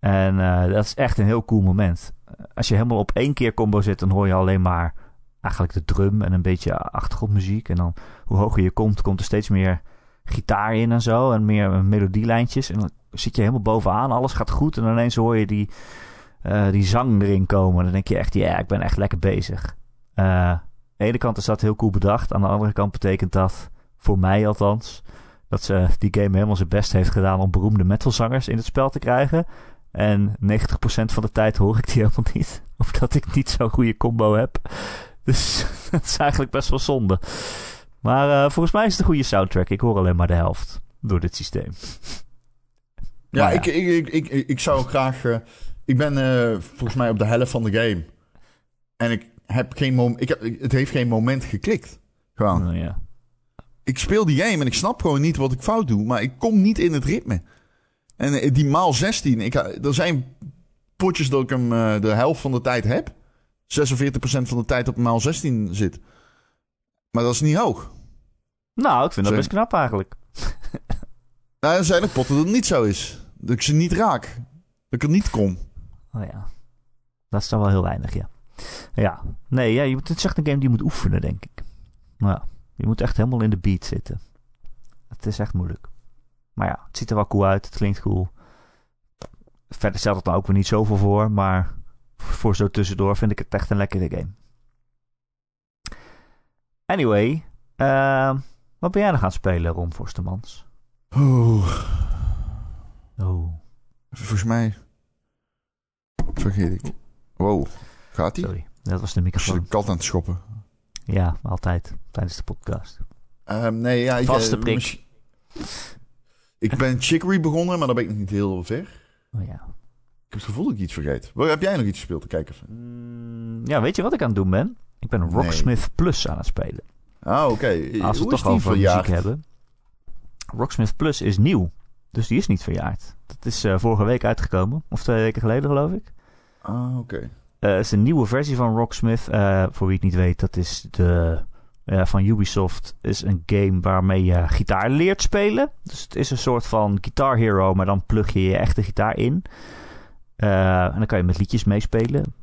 En eh, dat is echt een heel cool moment. Als je helemaal op één keer combo zit, dan hoor je alleen maar eigenlijk de drum en een beetje achtergrondmuziek. En dan hoe hoger je komt, komt er steeds meer gitaar in en zo. En meer melodielijntjes. En dan zit je helemaal bovenaan, alles gaat goed. En ineens hoor je die, eh, die zang erin komen. Dan denk je echt, ja, ik ben echt lekker bezig. Eh, aan de ene kant is dat heel cool bedacht. Aan de andere kant betekent dat, voor mij althans, dat ze die game helemaal zijn best heeft gedaan om beroemde metalzangers in het spel te krijgen. En 90% van de tijd hoor ik die helemaal niet. Of dat ik niet zo'n goede combo heb. Dus dat is eigenlijk best wel zonde. Maar eh, volgens mij is het een goede soundtrack. Ik hoor alleen maar de helft door dit systeem. Ja. Ik, ik, ik, ik, ik zou graag... eh, ik ben eh, volgens mij op de helft van de game. En ik heb geen moment... Ik heb, het heeft geen moment geklikt. Gewoon. Nou ja. Ik speel die game en ik snap gewoon niet wat ik fout doe. Maar ik kom niet in het ritme. En eh, die maal 16... Ik, er zijn potjes dat ik hem de helft van de tijd heb. 46% van de tijd op maal 16 zit. Maar dat is niet hoog. Nou, ik vind dat best knap eigenlijk. Nou, er zijn er potten dat het niet zo is. Dat ik ze niet raak. Dat ik er niet kom. Oh ja. Dat is dan wel heel weinig, ja. Ja. Nee, ja, je moet, het is echt een game die je moet oefenen, denk ik. Nou ja. Je moet echt helemaal in de beat zitten. Het is echt moeilijk. Maar ja, het ziet er wel cool uit. Het klinkt cool. Verder stelt het dan ook weer niet zoveel voor. Maar voor zo tussendoor vind ik het echt een lekkere game. Anyway. ehm, wat ben jij nog aan het spelen, Ron Forstemans? Oeh. Oh, Volgens mij... Vergeet ik. Wow. Gaat ie? sorry. Dat was de Is de microfoon. kat aan het schoppen? Ja, altijd. Tijdens de podcast. Ehm, nee, ja... Ik, Vaste eh, prik. Ik ben Chicory begonnen, maar dan ben ik nog niet heel ver. Oh ja. Ik heb het gevoel dat ik iets vergeet. Heb jij nog iets gespeeld? Kijk even. Mm, ja, weet je wat ik aan het doen ben? Ik ben Nee. Rocksmith Plus aan het spelen. Ah, oké. Als we het toch die over muziek hebben. Rocksmith Plus is nieuw. Dus die is niet verjaard. Dat is eh, vorige week uitgekomen. Of twee weken geleden, geloof ik. Ah, oké. Eh, het is een nieuwe versie van Rocksmith. Eh, voor wie het niet weet, dat is de, van Ubisoft is een game waarmee je gitaar leert spelen. Dus het is een soort van Guitar Hero, maar dan plug je je echte gitaar in. En dan kan je met liedjes meespelen.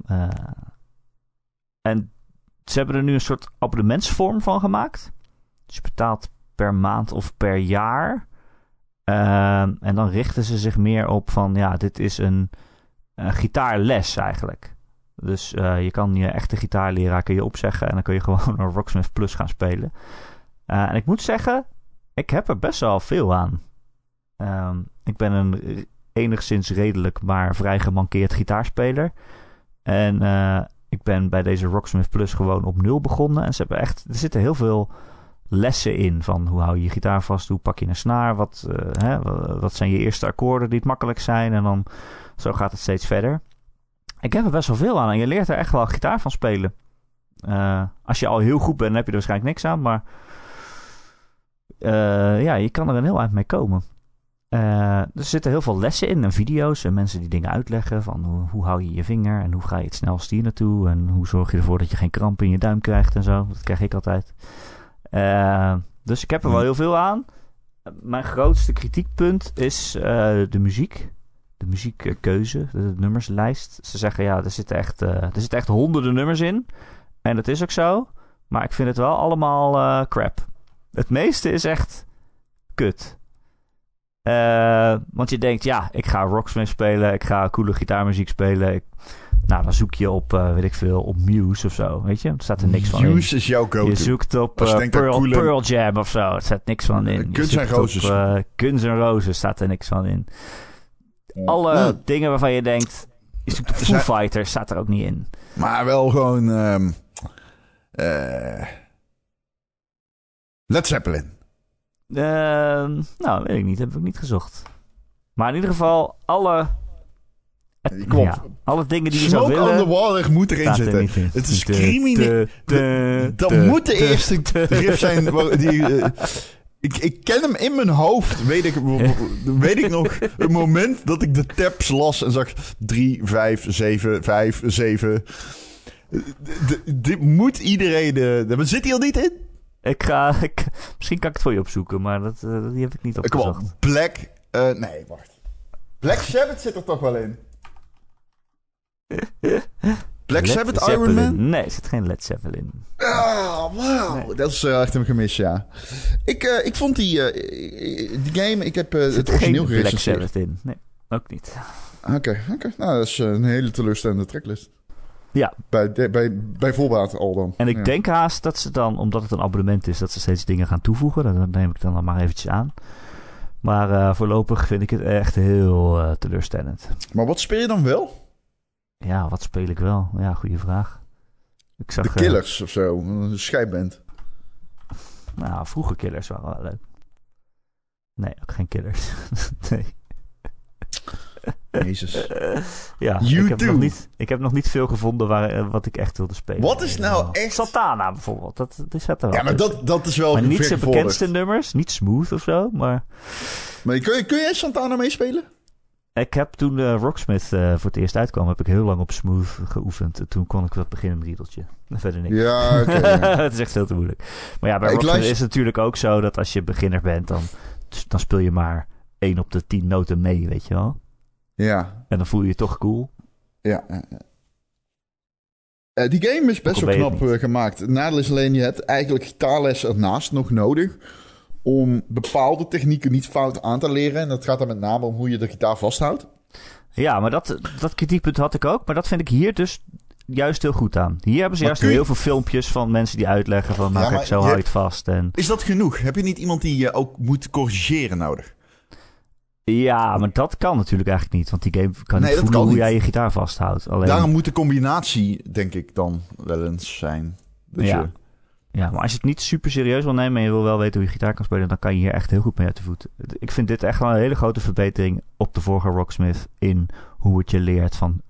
En ze hebben er nu een soort abonnementsvorm van gemaakt. Dus je betaalt per maand of per jaar. en dan richten ze zich meer op van ja, dit is een, gitaarles eigenlijk. Dus uh, je kan je echte gitaarleraar kun je opzeggen en dan kun je gewoon een Rocksmith Plus gaan spelen. Uh, en ik moet zeggen, ik heb er best wel veel aan. Um, ik ben een enigszins redelijk, maar vrij gemankeerd gitaarspeler. En uh, ik ben bij deze Rocksmith Plus gewoon op nul begonnen. En ze hebben echt, er zitten heel veel lessen in van hoe hou je je gitaar vast, hoe pak je een snaar, wat, hè, wat zijn je eerste akkoorden die het makkelijk zijn. En dan zo gaat het steeds verder. Ik heb er best wel veel aan en je leert er echt wel gitaar van spelen. Uh, als je al heel goed bent, heb je er waarschijnlijk niks aan. Maar uh, ja, je kan er een heel eind mee komen. Er zitten heel veel lessen in en video's en mensen die dingen uitleggen. Van hoe, hoe hou je je vinger en hoe ga je het snelst hier naartoe. En hoe zorg je ervoor dat je geen kramp in je duim krijgt en zo. Dat krijg ik altijd. Dus ik heb er wel heel veel aan. Mijn grootste kritiekpunt is de muziek de muziekkeuze, de nummerslijst. Ze zeggen ja, er zitten echt, uh, er zitten echt honderden nummers in. En dat is ook zo. Maar ik vind het wel allemaal crap. Het meeste is echt kut. Uh, want je denkt, ja, ik ga Rocksmith spelen. Ik ga coole gitaarmuziek spelen. Ik, nou, dan zoek je op, weet ik veel, op Muse of zo. Weet je, er staat er niks van in. Muse is jouw go-to. Je zoekt op Pearl, coole... Pearl, Jam of zo. Er staat niks van in. Guns en Roses. Guns en Roses staat er niks van in. Alle dingen waarvan je denkt... Is de Foo Fighters staat er ook niet in. Maar wel gewoon... Um, Led Zeppelin. Uh, nou, weet ik niet. Heb ik niet gezocht. Maar in ieder geval, alle... Kom ja, alle dingen die je zou willen... Smoke on the Water moet erin zitten. Het is crimineel. Dat moet de eerste riff zijn die... Uh, ik, ik ken hem in mijn hoofd. Weet ik, weet ik nog een moment dat ik de tabs las en zag 3, 5, 7, 5, 7. Dit moet iedereen. De, zit hij al niet in? Ik ga. Ik, misschien kan ik het voor je opzoeken, maar dat, uh, die heb ik niet opgezocht. Kom op, Black. Uh, nee, wacht. Black Sabbath zit er toch wel in? Black Led Sabbath Iron Man? Nee, er zit geen Led Zeppelin. Ah, wauw. Dat is uh, echt een gemis, ja. Ik, uh, ik vond die, uh, die game... Ik heb het origineel geen Black Sabbath in. Nee, ook niet. Oké, okay, oké. Okay. Nou, dat is een hele teleurstellende tracklist. Ja. Bij, de, bij, bij voorbaat al dan. En ik ja. denk haast dat ze dan, omdat het een abonnement is, dat ze steeds dingen gaan toevoegen. Dat neem ik dan maar eventjes aan. Maar voorlopig vind ik het echt heel teleurstellend. Maar wat speel je dan wel? Ja, wat speel ik wel? Ja, goede vraag. Ik zag, de Killers uh, of zo, een scheidband. Nou, vroege Killers waren wel leuk. Nee, ook geen Killers. nee. Jezus. ja, ik heb, nog niet, ik heb nog niet veel gevonden waar, uh, wat ik echt wilde spelen. Wat is nou echt... Santana bijvoorbeeld. Dat, dat zat er wel Ja, maar dat, dat is wel... Maar niet zijn bekendste nummers. Niet Smooth of zo, maar... Maar kun, je, kun jij Santana meespelen? Ik heb toen uh, Rocksmith uh, voor het eerst uitkwam, heb ik heel lang op Smooth geoefend. En toen kon ik wat beginnen met riedeltje. Verder niks. Ja, oké. Okay. het is echt veel te moeilijk. Maar ja, bij Rocksmith luister... is het natuurlijk ook zo dat als je beginner bent, dan, dan speel je maar één op de tien noten mee, weet je wel. Ja. En dan voel je je toch cool. Ja. Uh, die game is best wel knap gemaakt. Het nadeel is alleen, je hebt eigenlijk gitaarles ernaast nog nodig om bepaalde technieken niet fout aan te leren. En dat gaat dan met name om hoe je de gitaar vasthoudt. Ja, maar dat, dat kritiekpunt had ik ook. Maar dat vind ik hier dus juist heel goed aan. Hier hebben ze juist je... heel veel filmpjes van mensen die uitleggen van... nou, ja, kijk, zo hou je het vast. En... Is dat genoeg? Heb je niet iemand die je ook moet corrigeren nodig? Ja, maar dat kan natuurlijk eigenlijk niet. Want die game kan nee, niet voelen hoe niet. jij je gitaar vasthoudt. Alleen... Daarom moet de combinatie, denk ik, dan wel eens zijn. Dat ja. Je... Ja, maar als je het niet super serieus wil nemen en je wil wel weten hoe je gitaar kan spelen, dan kan je hier echt heel goed mee uit de voet. Ik vind dit echt wel een hele grote verbetering op de vorige Rocksmith in hoe het je leert van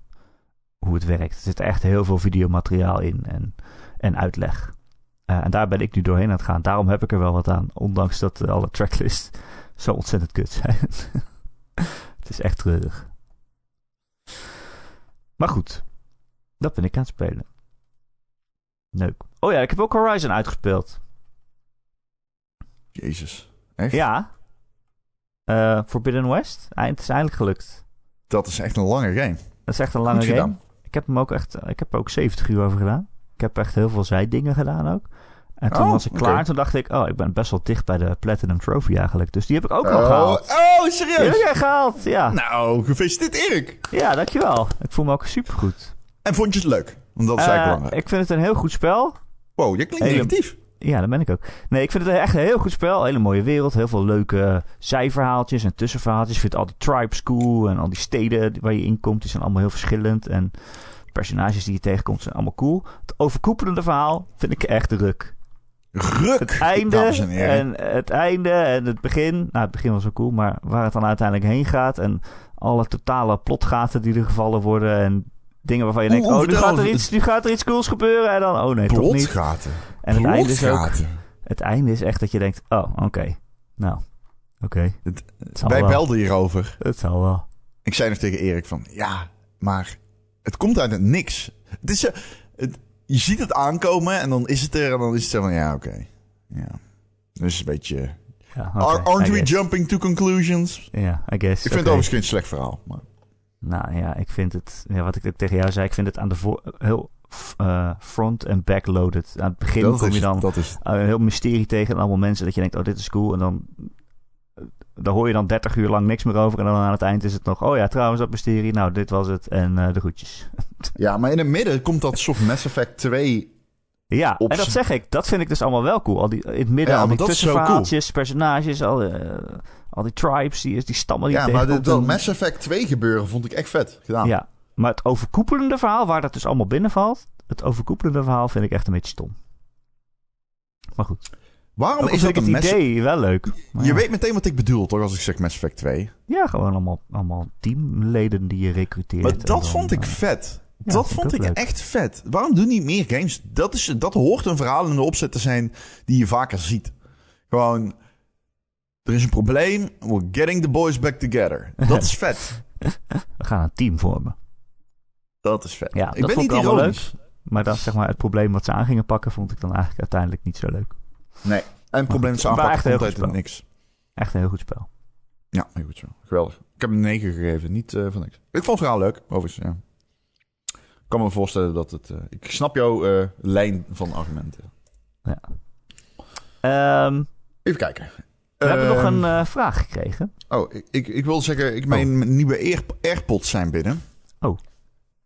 hoe het werkt. Er zit echt heel veel videomateriaal in en, en uitleg. Uh, en daar ben ik nu doorheen aan het gaan. Daarom heb ik er wel wat aan, ondanks dat uh, alle tracklists zo ontzettend kut zijn. het is echt treurig. Maar goed, dat ben ik aan het spelen. Leuk. Oh ja, ik heb ook Horizon uitgespeeld. Jezus. Echt? Ja. Eh, Forbidden West. Het is eindelijk gelukt. Dat is echt een lange game. Dat is echt een lange game. Ik heb hem ook echt... Ik heb er ook 70 uur over gedaan. Ik heb echt heel veel zijdingen gedaan ook. En toen Oh, was ik klaar. Toen dacht ik... Oh, ik ben best wel dicht bij de Platinum Trophy eigenlijk. Dus die heb ik ook al Oh, gehaald. oh, Die heb serieus? jij gehaald, ja. Nou, gefeliciteerd Erik. Ja, dankjewel. Ik voel me ook supergoed. En vond je het leuk? Want dat is Eh, belangrijk. ik vind het een heel goed spel. Wow, je klinkt negatief. Ja, dat ben ik ook. Nee, ik vind het echt een heel goed spel. Een hele mooie wereld. Heel veel leuke zijverhaaltjes en tussenverhaaltjes. Ik vind al die tribes cool. En al die steden waar je in komt, die zijn allemaal heel verschillend. En personages die je tegenkomt zijn allemaal cool. Het overkoepelende verhaal vind ik echt ruk. Ruk, Het einde en het einde en het begin. Nou, het begin was wel cool, maar waar het dan uiteindelijk heen gaat. En alle totale plotgaten die er gevallen worden. En dingen waarvan je denkt, oh, nu gaat, er iets, nu gaat er iets cools gebeuren. En dan, oh nee, toch niet. Plotgaten. En het einde is ook het einde is echt dat je denkt, oh, oké. Nou, oké. Wij belden hierover. Het zal wel. Ik zei nog tegen Erik van... Ja, maar het komt uit het niks. Het is, het, je ziet het aankomen en dan is het er. En dan is het zo van... Ja, oké. Ja. Dus een beetje... Ja, aren't I we guess. jumping to conclusions? Ja, I guess. Ik vind het overigens geen slecht verhaal. Maar... Nou ja, ik vind het... Ja, wat ik tegen jou zei, ik vind het aan de voor... Heel eh, front- en backloaded. Aan het begin kom je dan is eh, een heel mysterie tegen en allemaal mensen dat je denkt, oh, dit is cool. En dan... Daar hoor je dan 30 uur lang niks meer over. En dan aan het eind is het nog, oh ja, trouwens dat mysterie. Nou, dit was het. En eh, de groetjes. Ja, maar in het midden komt dat soort Mass Effect 2... Ja, Op en dat zeg ik. Dat vind ik dus allemaal wel cool. Al die, in het midden, Ja, al die tussenverhaaltjes, personages, al, eh, al die tribes, die, die stammen die Ja, maar tegenkomt. dat, Mass Effect 2 gebeuren vond ik echt vet gedaan. Ja, maar het overkoepelende verhaal, waar dat dus allemaal binnenvalt, het overkoepelende verhaal vind ik echt een beetje stom. Maar goed. Waarom is dat een idee wel leuk. Maar Je ja. weet meteen wat ik bedoel, toch, als ik zeg Mass Effect 2. Ja, gewoon allemaal, allemaal teamleden die je recruteert. Maar dat dan, vond ik eh, vet. ja, dat vond ik leuk. echt vet. Waarom doen niet meer games? Dat, is, dat hoort een verhaal in de opzet te zijn die je vaker ziet. Gewoon, er is een probleem, we're getting the boys back together. Dat is vet. We gaan een team vormen. Dat is vet. Ja, ik dat ben vond niet ik ironisch. Maar dan zeg maar het probleem wat ze aan gingen pakken, vond ik dan eigenlijk uiteindelijk niet zo leuk. Nee. En het probleem is Maar aanpakken echt een heel goed niks. Echt een heel goed spel. Ja, heel goed zo. Geweldig. Ik heb een 9 gegeven, niet eh, van niks. Ik vond het verhaal leuk, overigens, ja. Ik kan me voorstellen dat het... eh, ik snap jouw eh, lijn van argumenten. Ehm, Even kijken. we hebben nog Ehm, een vraag gekregen. Oh, ik, ik, ik wil zeggen, ik mijn nieuwe Air, AirPods zijn binnen. Oh.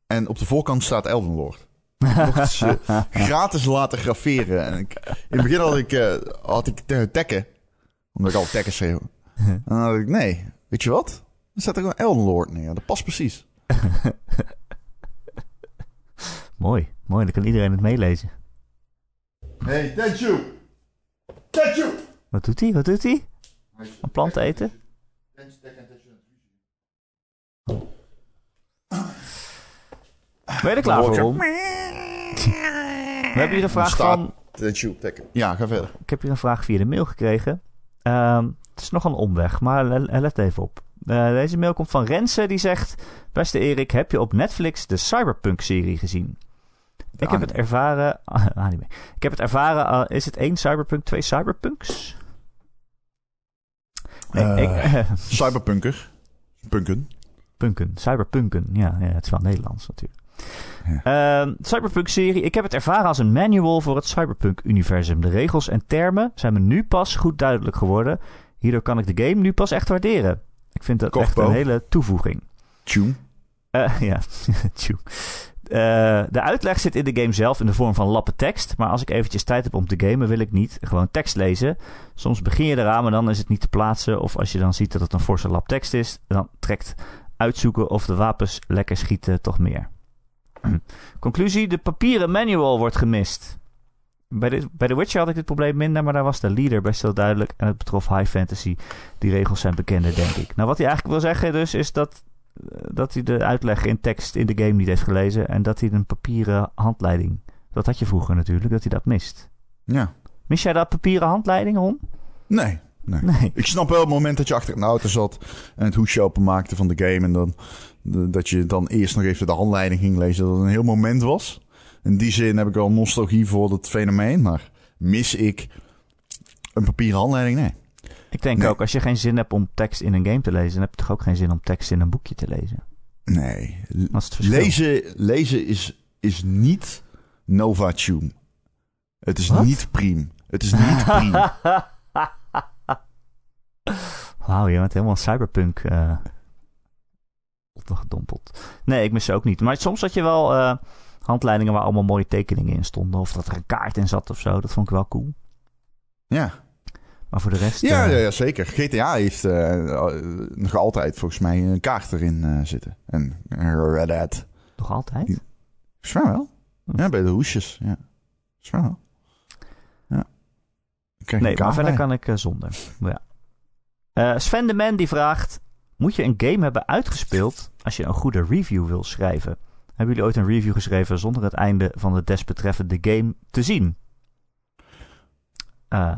En op de voorkant staat Lord. Mocht ze gratis laten graveren. En ik, in het begin had ik, eh, had ik te tekken. Omdat ik al tekken schreeuw. En dan had ik, nee, weet je wat? Dan staat er gewoon Elden Lord neer. Dat past precies. Mooi, mooi. Dan kan iedereen het meelezen. Hey, Tenchu! Tenchu! Wat doet hij? Wat doet hij? Een plant eten? Ben je er klaar voor, Ron? We hebben hier een vraag van... Ja, ga verder. Ik heb hier een vraag via de mail gekregen. Ehm, het is nog een omweg, maar le- let even op. Eh, deze mail komt van Renze, die zegt... Beste Erik, heb je op Netflix de Cyberpunk-serie gezien? Ik heb het ervaren... ah, anime. Ik heb het ervaren... is het één Cyberpunk, twee Cyberpunks? Nee, Eh. ik, Cyberpunker. Punken. Punken, cyberpunken. Ja, ja, het is wel Nederlands natuurlijk. Ehm, Cyberpunk-serie. Ik heb het ervaren als een manual voor het Cyberpunk-universum. De regels en termen zijn me nu pas goed duidelijk geworden. Hierdoor kan ik de game nu pas echt waarderen. Ik vind dat echt een hele toevoeging. Tune. Eh, ja, tjoe. Eh, de uitleg zit in de game zelf in de vorm van lappen tekst. Maar als ik eventjes tijd heb om te gamen, wil ik niet gewoon tekst lezen. Soms begin je eraan, maar dan is het niet te plaatsen. Of als je dan ziet dat het een forse lap tekst is, dan trekt uitzoeken of de wapens lekker schieten toch meer. Conclusie: de papieren manual wordt gemist. Bij, de, bij The Witcher had ik dit probleem minder, maar daar was de leader best wel duidelijk. En het betrof high fantasy. Die regels zijn bekender, denk ik. Nou, wat hij eigenlijk wil zeggen dus, is dat dat hij de uitleg in tekst in de game niet heeft gelezen. En dat hij een papieren handleiding. Dat had je vroeger natuurlijk, dat hij dat mist. Ja. Mis jij dat papieren handleiding, Ron? Nee. Nee. Nee. Ik snap wel het moment dat je achter een auto zat en het hoesje openmaakte van de game. En dan, dat je dan eerst nog even de handleiding ging lezen. Dat het een heel moment was. In die zin heb ik wel nostalgie voor dat fenomeen. Maar mis ik Een papieren handleiding, nee. Ik denk Nee. ook, als je geen zin hebt om tekst in een game te lezen, dan heb je toch ook geen zin om tekst in een boekje te lezen. Nee. Lezen, lezen is, is niet Nova Tune. Het is Wat? niet priem. Het is niet priem. Wauw, je bent helemaal cyberpunk gedompeld. Nee, ik mis ze ook niet. Maar soms had je wel eh, handleidingen waar allemaal mooie tekeningen in stonden. Of dat er een kaart in zat of zo. Dat vond ik wel cool. ja. Maar voor de rest... Ja, eh, ja, zeker. GTA heeft nog altijd volgens mij een kaart erin zitten. En Red Hat. Nog altijd? Volgens mij wel. Ja, bij de hoesjes. Ja. Volgens mij wel. Ja. Nee, maar verder bij. kan ik zonder. Ja. Eh, Sven de Man die vraagt... Moet je een game hebben uitgespeeld als je een goede review wil schrijven? Hebben jullie ooit een review geschreven zonder het einde van de desbetreffende game te zien? Eh,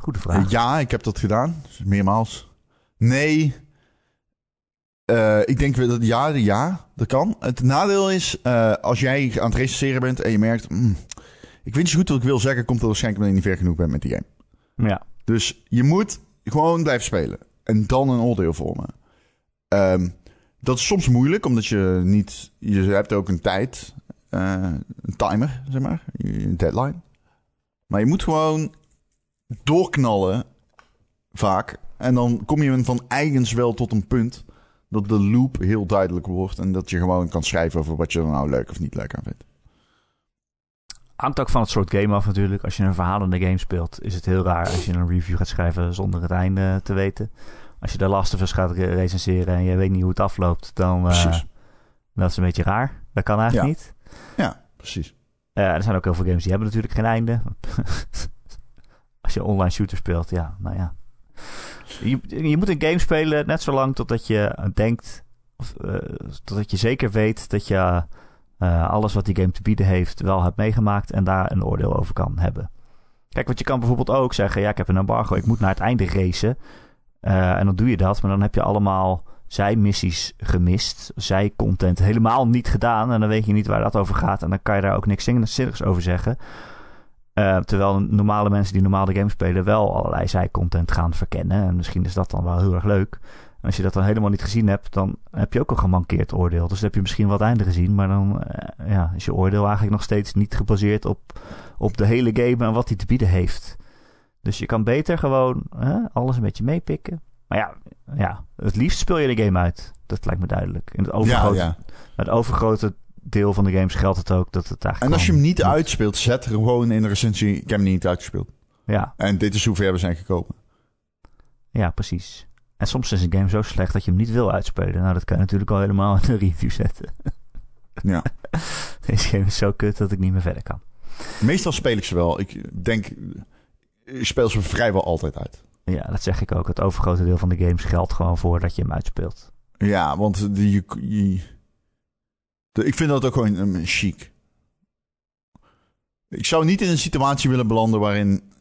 goede vraag. Eh, Ja, ik heb dat gedaan. Meermaals. Nee. Ik denk dat ja, ja, dat kan. Het nadeel is, als jij aan het recenseren bent en je merkt... "Hmm, ik weet niet zo goed wat ik wil zeggen, komt er waarschijnlijk omdat je niet ver genoeg bent met die game. Ja, Dus je moet gewoon blijven spelen. En dan een oordeel vormen. Ehm, dat is soms moeilijk, omdat je niet... Je hebt ook een tijd, eh, een timer, zeg maar. Een deadline. Maar je moet gewoon doorknallen, vaak. En dan kom je van eigens wel tot een punt... dat de loop heel duidelijk wordt... en dat je gewoon kan schrijven over wat je er nou leuk of niet leuk aan vindt. Hangt ook van het soort game af natuurlijk. Als je een verhalende game speelt, is het heel raar als je een review gaat schrijven zonder het einde te weten. Als je de Last of Us gaat re- recenseren en je weet niet hoe het afloopt, dan uh, Precies. dat is een beetje raar. Dat kan eigenlijk niet. Ja, precies. Uh, er zijn ook heel veel games die hebben natuurlijk geen einde. als je online shooter speelt, ja, nou ja. Je, je moet een game spelen net zo lang totdat je denkt, of, uh, totdat je zeker weet dat je uh, alles wat die game te bieden heeft wel hebt meegemaakt en daar een oordeel over kan hebben. Kijk, want je kan bijvoorbeeld ook zeggen, ja, ik heb een embargo, ik moet naar het einde racen. Uh, en dan doe je dat, maar dan heb je allemaal zijmissies gemist, zij-content helemaal niet gedaan. En dan weet je niet waar dat over gaat. En dan kan je daar ook niks zinnigs over zeggen. Uh, terwijl normale mensen die normaal de game spelen wel allerlei zij-content gaan verkennen. En misschien is dat dan wel heel erg leuk. Als je dat dan helemaal niet gezien hebt, dan heb je ook een gemankeerd oordeel. Dus dan heb je misschien wat einde gezien, maar dan uh, ja, is je oordeel eigenlijk nog steeds niet gebaseerd op, op de hele game en wat hij te bieden heeft. Dus je kan beter gewoon hè, alles een beetje meepikken. Maar ja, ja, het liefst speel je de game uit. Dat lijkt me duidelijk. In het overgrote, ja, ja. het overgrote deel van de games geldt het ook dat het eigenlijk. En als je hem niet uitspeelt, zet er gewoon in de recensie: ik heb hem niet uitgespeeld. Ja. En dit is hoe ver we zijn gekomen. Ja, precies. En soms is een game zo slecht dat je hem niet wil uitspelen. Nou, dat kan je natuurlijk al helemaal in de review zetten. Ja. Deze game is zo kut dat ik niet meer verder kan. Meestal speel ik ze wel. Ik denk, ik speel ze vrijwel altijd uit. Ja, dat zeg ik ook. Het overgrote deel van de games geldt gewoon voor dat je hem uitspeelt. Ja, want die, de, ik vind dat ook gewoon um, chic. Ik zou niet in een situatie willen belanden waarin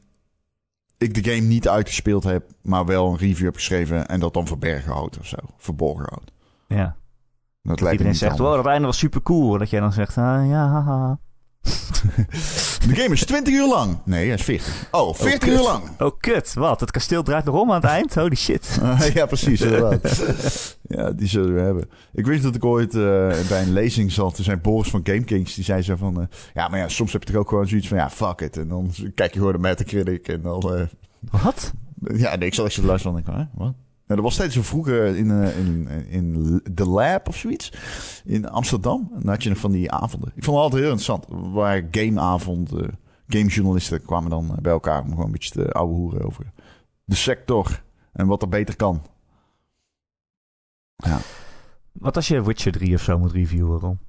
ik de game niet uitgespeeld heb, maar wel een review heb geschreven en dat dan verbergen houdt of zo. Verborgen houdt. Ja. Dat, dat iedereen zegt, wow, dat einde was super cool. Dat jij dan zegt, ah, ja, haha. De game is 20 uur lang. Nee, hij is 40. Oh, 40 oh, uur lang. Oh, kut. Wat? Het kasteel draait nog om aan het eind? Holy shit. ja, precies. ja, die zullen we hebben. Ik weet dat ik ooit uh, bij een lezing zat. Toen zei Boris van Game Kings. Die zei zo van... Uh, ja, maar ja, soms heb je toch ook gewoon zoiets van... Ja, fuck it. En dan kijk je gewoon de Metacritic. En dan... Uh, wat? Ja, nee, ik zal echt zo luisteren. En ik, wat? Nou, dat was steeds zo vroeger in, uh, in, in The Lab of zoiets. In Amsterdam. Dan had je nog van die avonden. Ik vond het altijd heel interessant. Waar gameavond, uh, gamejournalisten kwamen dan bij elkaar om gewoon een beetje te ouwe hoeren over de sector en wat er beter kan. Ja. Wat als je Witcher 3 of zo moet reviewen, Ron?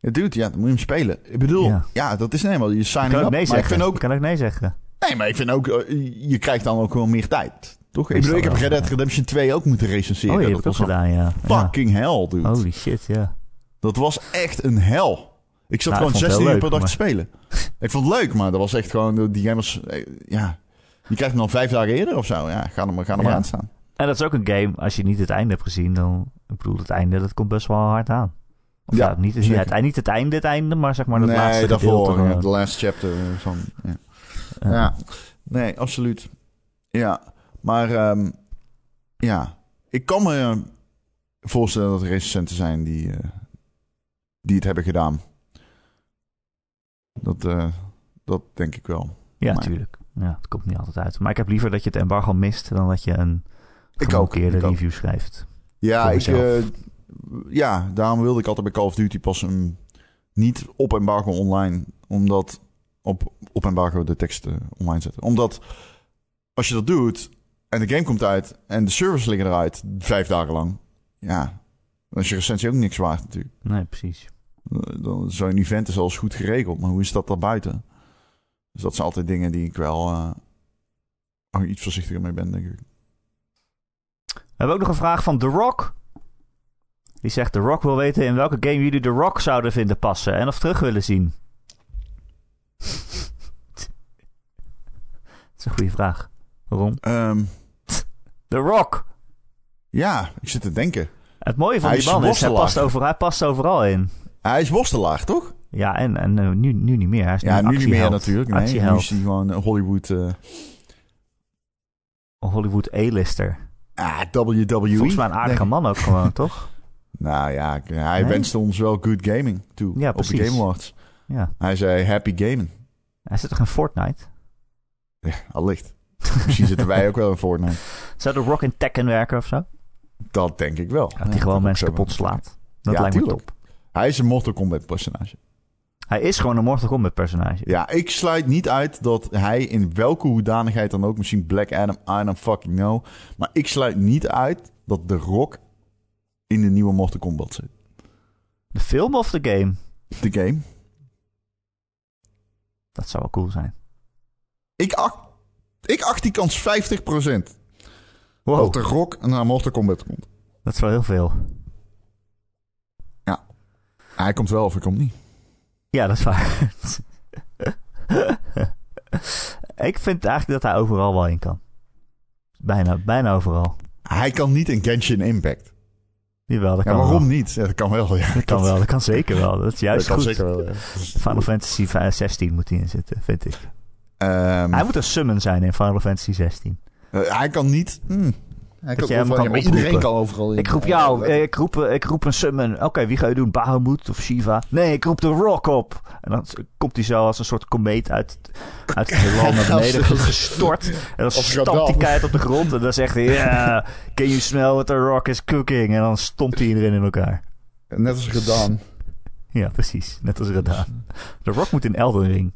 Ja, dude, ja, dan moet je hem spelen. Ik bedoel, ja, ja dat is helemaal je signing kan up. Nee maar ik vind ook... kan ook nee zeggen. Nee, maar ik vind ook, je krijgt dan ook wel meer tijd. Toch? Ik bedoel, ik heb Red Dead Redemption 2 ook moeten recenseren. Oh, je hebt dat gedaan, ja. Fucking hell, dude. Holy shit, ja. Dat was echt een hel. Ik zat nou, gewoon 16 uur per dag maar... te spelen. ik vond het leuk, maar dat was echt gewoon... Die game was... Ja, je krijgt hem dan vijf dagen eerder of zo. Ja, ga er maar, ga er ja. aan staan. En dat is ook een game, als je niet het einde hebt gezien, dan... Ik bedoel, het einde, dat komt best wel hard aan. Of ja, niet, het, het, niet het einde, het einde, maar zeg maar het nee, laatste daarvoor, gedeelte. Ja, de last chapter van... Ja. Eh, Ja, nee, absoluut. Ja, maar ehm, ja, ik kan me eh, voorstellen dat er recensenten zijn die, eh, die het hebben gedaan. Dat, eh, dat denk ik wel. Ja, Maar- tuurlijk. Ja, het komt niet altijd uit. Maar ik heb liever dat je het embargo mist dan dat je een gemonteerde ook. review schrijft. Ja, ik, eh, ja, daarom wilde ik altijd bij Call of Duty pas een, niet op embargo online, omdat op, op embargo de teksten online zetten. Omdat als je dat doet en de game komt uit en de servers liggen eruit vijf dagen lang, ja, dan is je recensie ook niks waard natuurlijk. Nee, precies. Dan zo'n event is alles goed geregeld, maar hoe is dat daarbuiten? Dus dat zijn altijd dingen die ik wel eh, iets voorzichtiger mee ben, denk ik. We hebben ook nog een vraag van The Rock. Die zegt: The Rock wil weten in welke game jullie The Rock zouden vinden passen en of terug willen zien. Dat is een goede vraag. Waarom? Ehm, The Rock. ja, ik zit te denken. Het mooie van Hij die man is, hij past, over, hij past overal in. Hij is worstelaar, toch? Ja, en, en eh, nu, nu niet meer. Hij is Ja, nu, niet meer natuurlijk. Nee, nu is hij gewoon een Hollywood... Een Hollywood A-lister. ah, WWE. Volgens mij een aardige man ook gewoon, toch? Nou ja, hij Nee? wenste ons wel good gaming toe Ja, op de. Game Awards. Ja. Hij zei happy gaming. Hij zit toch in Fortnite? Ja, allicht. Misschien zitten wij ook wel in Fortnite. Zou The Rock in Tekken werken of zo? Dat denk ik wel. Dat hij gewoon mensen kapot slaat. Dat Ja, lijkt me tuurlijk. top. Hij is een Mortal Kombat personage. Hij is gewoon een Mortal Kombat personage. Ja, ik sluit niet uit dat hij in welke hoedanigheid dan ook, misschien Black Adam, I don't fucking know. Maar ik sluit niet uit dat The Rock in de nieuwe Mortal Kombat zit. De film of de game? De game. Dat zou wel cool zijn. Ik acht, ik acht die kans 50% Wow, dat The Rock naar Mortal Kombat komt. dat is wel heel veel. Hij komt wel of hij komt niet. Ja, dat is waar. ik vind eigenlijk dat hij overal wel in kan. Bijna, bijna overal. Hij kan niet in Genshin Impact. Jawel, dat Ja, kan waarom wel. niet? Ja, dat kan wel. Ja. Dat kan wel, dat kan zeker wel. Dat is juist dat kan goed. zeker wel. Ja. Final Fantasy 16 moet hij in zitten, vind ik. Ehm, Hij moet een summon zijn in Final Fantasy 16. eh, hij kan niet. hmm. Hij Dat kan je hem overal- kan ja, maar iedereen kan overal in. Ik roep jou, eh, ik roep, ik roep een summon. Oké, wie ga je doen? Bahamut of Shiva? Nee, ik roep de Rock op. En dan komt hij zo als een soort komeet uit, uit het heelal naar beneden gestort. En dan stampt Gaddafi. hij keihard op de grond. En dan zegt hij, ja, can you smell what the Rock is cooking? En dan stompt hij iedereen in elkaar. Net als gedaan. Ja, precies. Net als gedaan. De Rock moet in Elden Ring.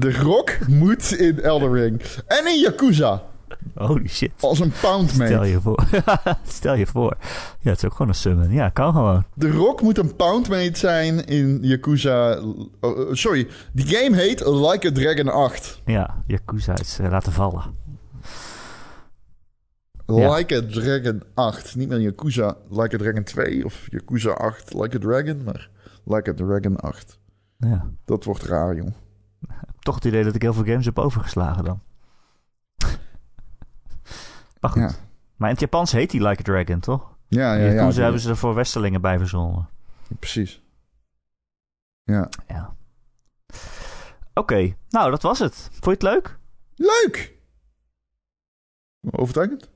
De Rock moet in Elden Ring. En in Yakuza. Holy shit. Als een pound Stel je voor. Stel je voor. Ja, het is ook gewoon een summon. Ja, kan gewoon. De Rock moet een pound mate zijn in Yakuza. oh, oh, sorry, die game heet Like a Dragon 8. Ja, Yakuza is eh, laten vallen. Ja. Like a Dragon 8. Niet meer Yakuza Like a Dragon 2 of Yakuza 8 Like a Dragon, maar Like a Dragon 8. Ja. Dat wordt raar, jong. Toch het idee dat ik heel veel games heb overgeslagen dan. maar goed. Ja, Maar in het Japans heet die Like a Dragon, toch? ja, ja. Ja, ja, Yakuza hebben ze er voor Westerlingen bij verzonnen. Precies. Ja. Ja. Oké, nou dat was het. Vond je het leuk? Leuk! Overtuigend?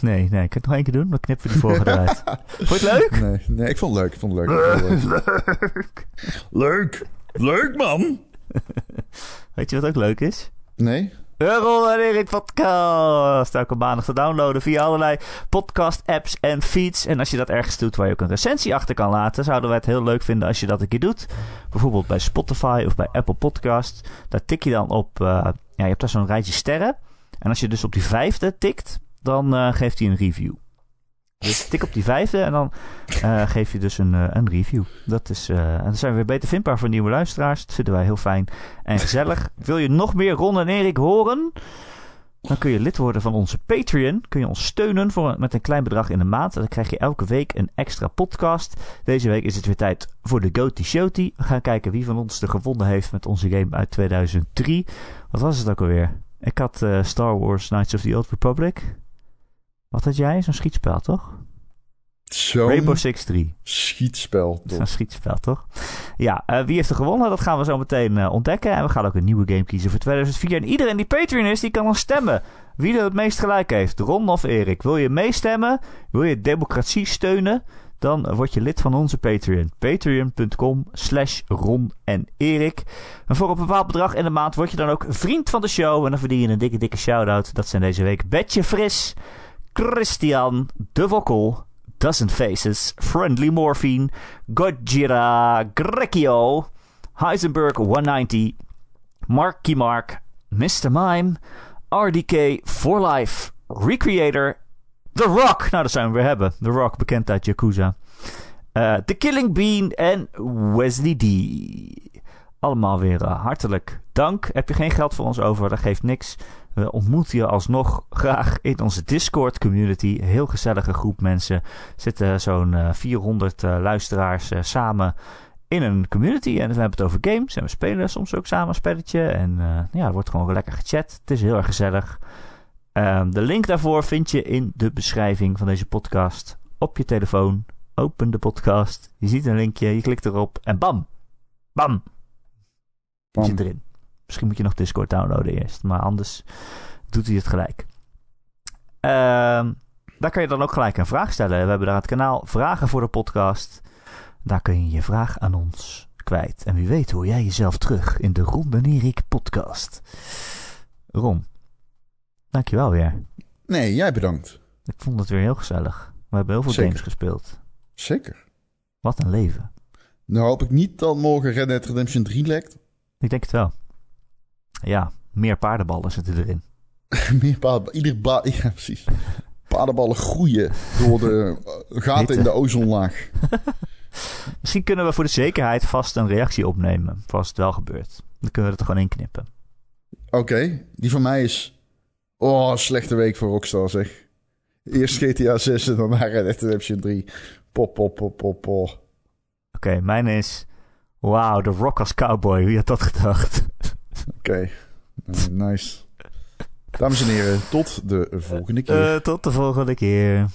Nee, nee, ik kan het nog één keer doen. Dan knippen we die vorige eruit. Vond je het leuk? Nee, nee, ik vond het leuk. Ik vond het leuk. Ik vond het leuk. leuk! Leuk, man! Weet je wat ook leuk is? Nee? Ron en Erik podcast. Elke maandag te downloaden via allerlei podcast-apps en feeds. En als je dat ergens doet waar je ook een recensie achter kan laten, zouden wij het heel leuk vinden als je dat een keer doet. Bijvoorbeeld bij Spotify of bij Apple Podcast. Daar tik je dan op. eh, ja, je hebt daar zo'n rijtje sterren. En als je dus op die vijfde tikt, dan eh, geeft hij een review. Dus tik op die vijfde en dan eh, geef je dus een, eh, een review. Dat is, eh, en dan zijn we weer beter vindbaar voor nieuwe luisteraars. Dat vinden wij heel fijn en gezellig. Wil je nog meer Ron en Erik horen? Dan kun je lid worden van onze Patreon. Kun je ons steunen voor, met een klein bedrag in de maand. Dan krijg je elke week een extra podcast. Deze week is het weer tijd voor de Goaty Showty. We gaan kijken wie van ons er gewonnen heeft met onze game uit 2003. Wat was het ook alweer? Ik had Star Wars Knights of the Old Republic. Wat had jij? Zo'n schietspel, toch? Zo'n Rainbow Six 3. schietspel. Toch? een schietspel, toch? Ja, eh, wie heeft er gewonnen? Dat gaan we zo meteen eh, ontdekken. En we gaan ook een nieuwe game kiezen voor 2004. En iedereen die Patreon is, die kan dan stemmen. Wie er het meest gelijk heeft, Ron of Erik. Wil je meestemmen? Wil je democratie steunen? Dan word je lid van onze Patreon. Patreon.com slash Ron en Erik. En voor een bepaald bedrag in de maand word je dan ook vriend van de show. En dan verdien je een dikke, dikke shout-out. Dat zijn deze week Betje Fris, Christian, De Wokkel, Dozen Faces, Friendly Morphine, Gojira, Grekio, Heisenberg 190, Marky Mark, Mr. Mime, RDK for Life, Recreator, The Rock. Nou, dat zijn we weer hebben. The Rock, bekend uit Yakuza. Eh, The Killing Bean en Wesley D. Allemaal weer eh, hartelijk dank. Heb je geen geld voor ons over, dat geeft niks. We ontmoeten je alsnog graag in onze Discord community. Heel gezellige groep mensen. Er zitten zo'n eh, 400 eh, luisteraars eh, samen in een community. En we hebben het over games. En we spelen soms ook samen een spelletje. En eh, ja, er wordt gewoon lekker gechat. Het is heel erg gezellig. Ehm, de link daarvoor vind je in de beschrijving van deze podcast. Op je telefoon. Open de podcast. Je ziet een linkje. Je klikt erop. En bam. Bam. Bam. Zit erin. Misschien moet je nog Discord downloaden eerst. Maar anders doet hij het gelijk. Ehm, daar kan je dan ook gelijk een vraag stellen. We hebben daar het kanaal Vragen voor de podcast. Daar kun je je vraag aan ons kwijt. En wie weet hoor jij jezelf terug in de Ron en Erik podcast. Ron, dankjewel weer. Nee, jij bedankt. Ik vond het weer heel gezellig. We hebben heel veel Zeker. games gespeeld. Zeker. Wat een leven. Nou hoop ik niet dat morgen Red Dead Redemption 3 lekt. Ik denk het wel. Ja, meer paardenballen zitten erin. Meer paarden, ieder ja, precies. Paardenballen groeien door de eh, gaten Hitte. in de ozonlaag. Misschien kunnen we voor de zekerheid vast een reactie opnemen. Voor als het wel gebeurt. Dan kunnen we het er gewoon inknippen. Oké, die van mij is... Oh, slechte week voor Rockstar zeg. Eerst GTA 6 en daarna Red Dead Redemption 3. Pop, pop, pop, pop, pop. Oké, mijn is... Wauw, de Rock als cowboy. Wie had dat gedacht? Oké, nice. Dames en heren, tot de volgende keer. Eh, tot de volgende keer.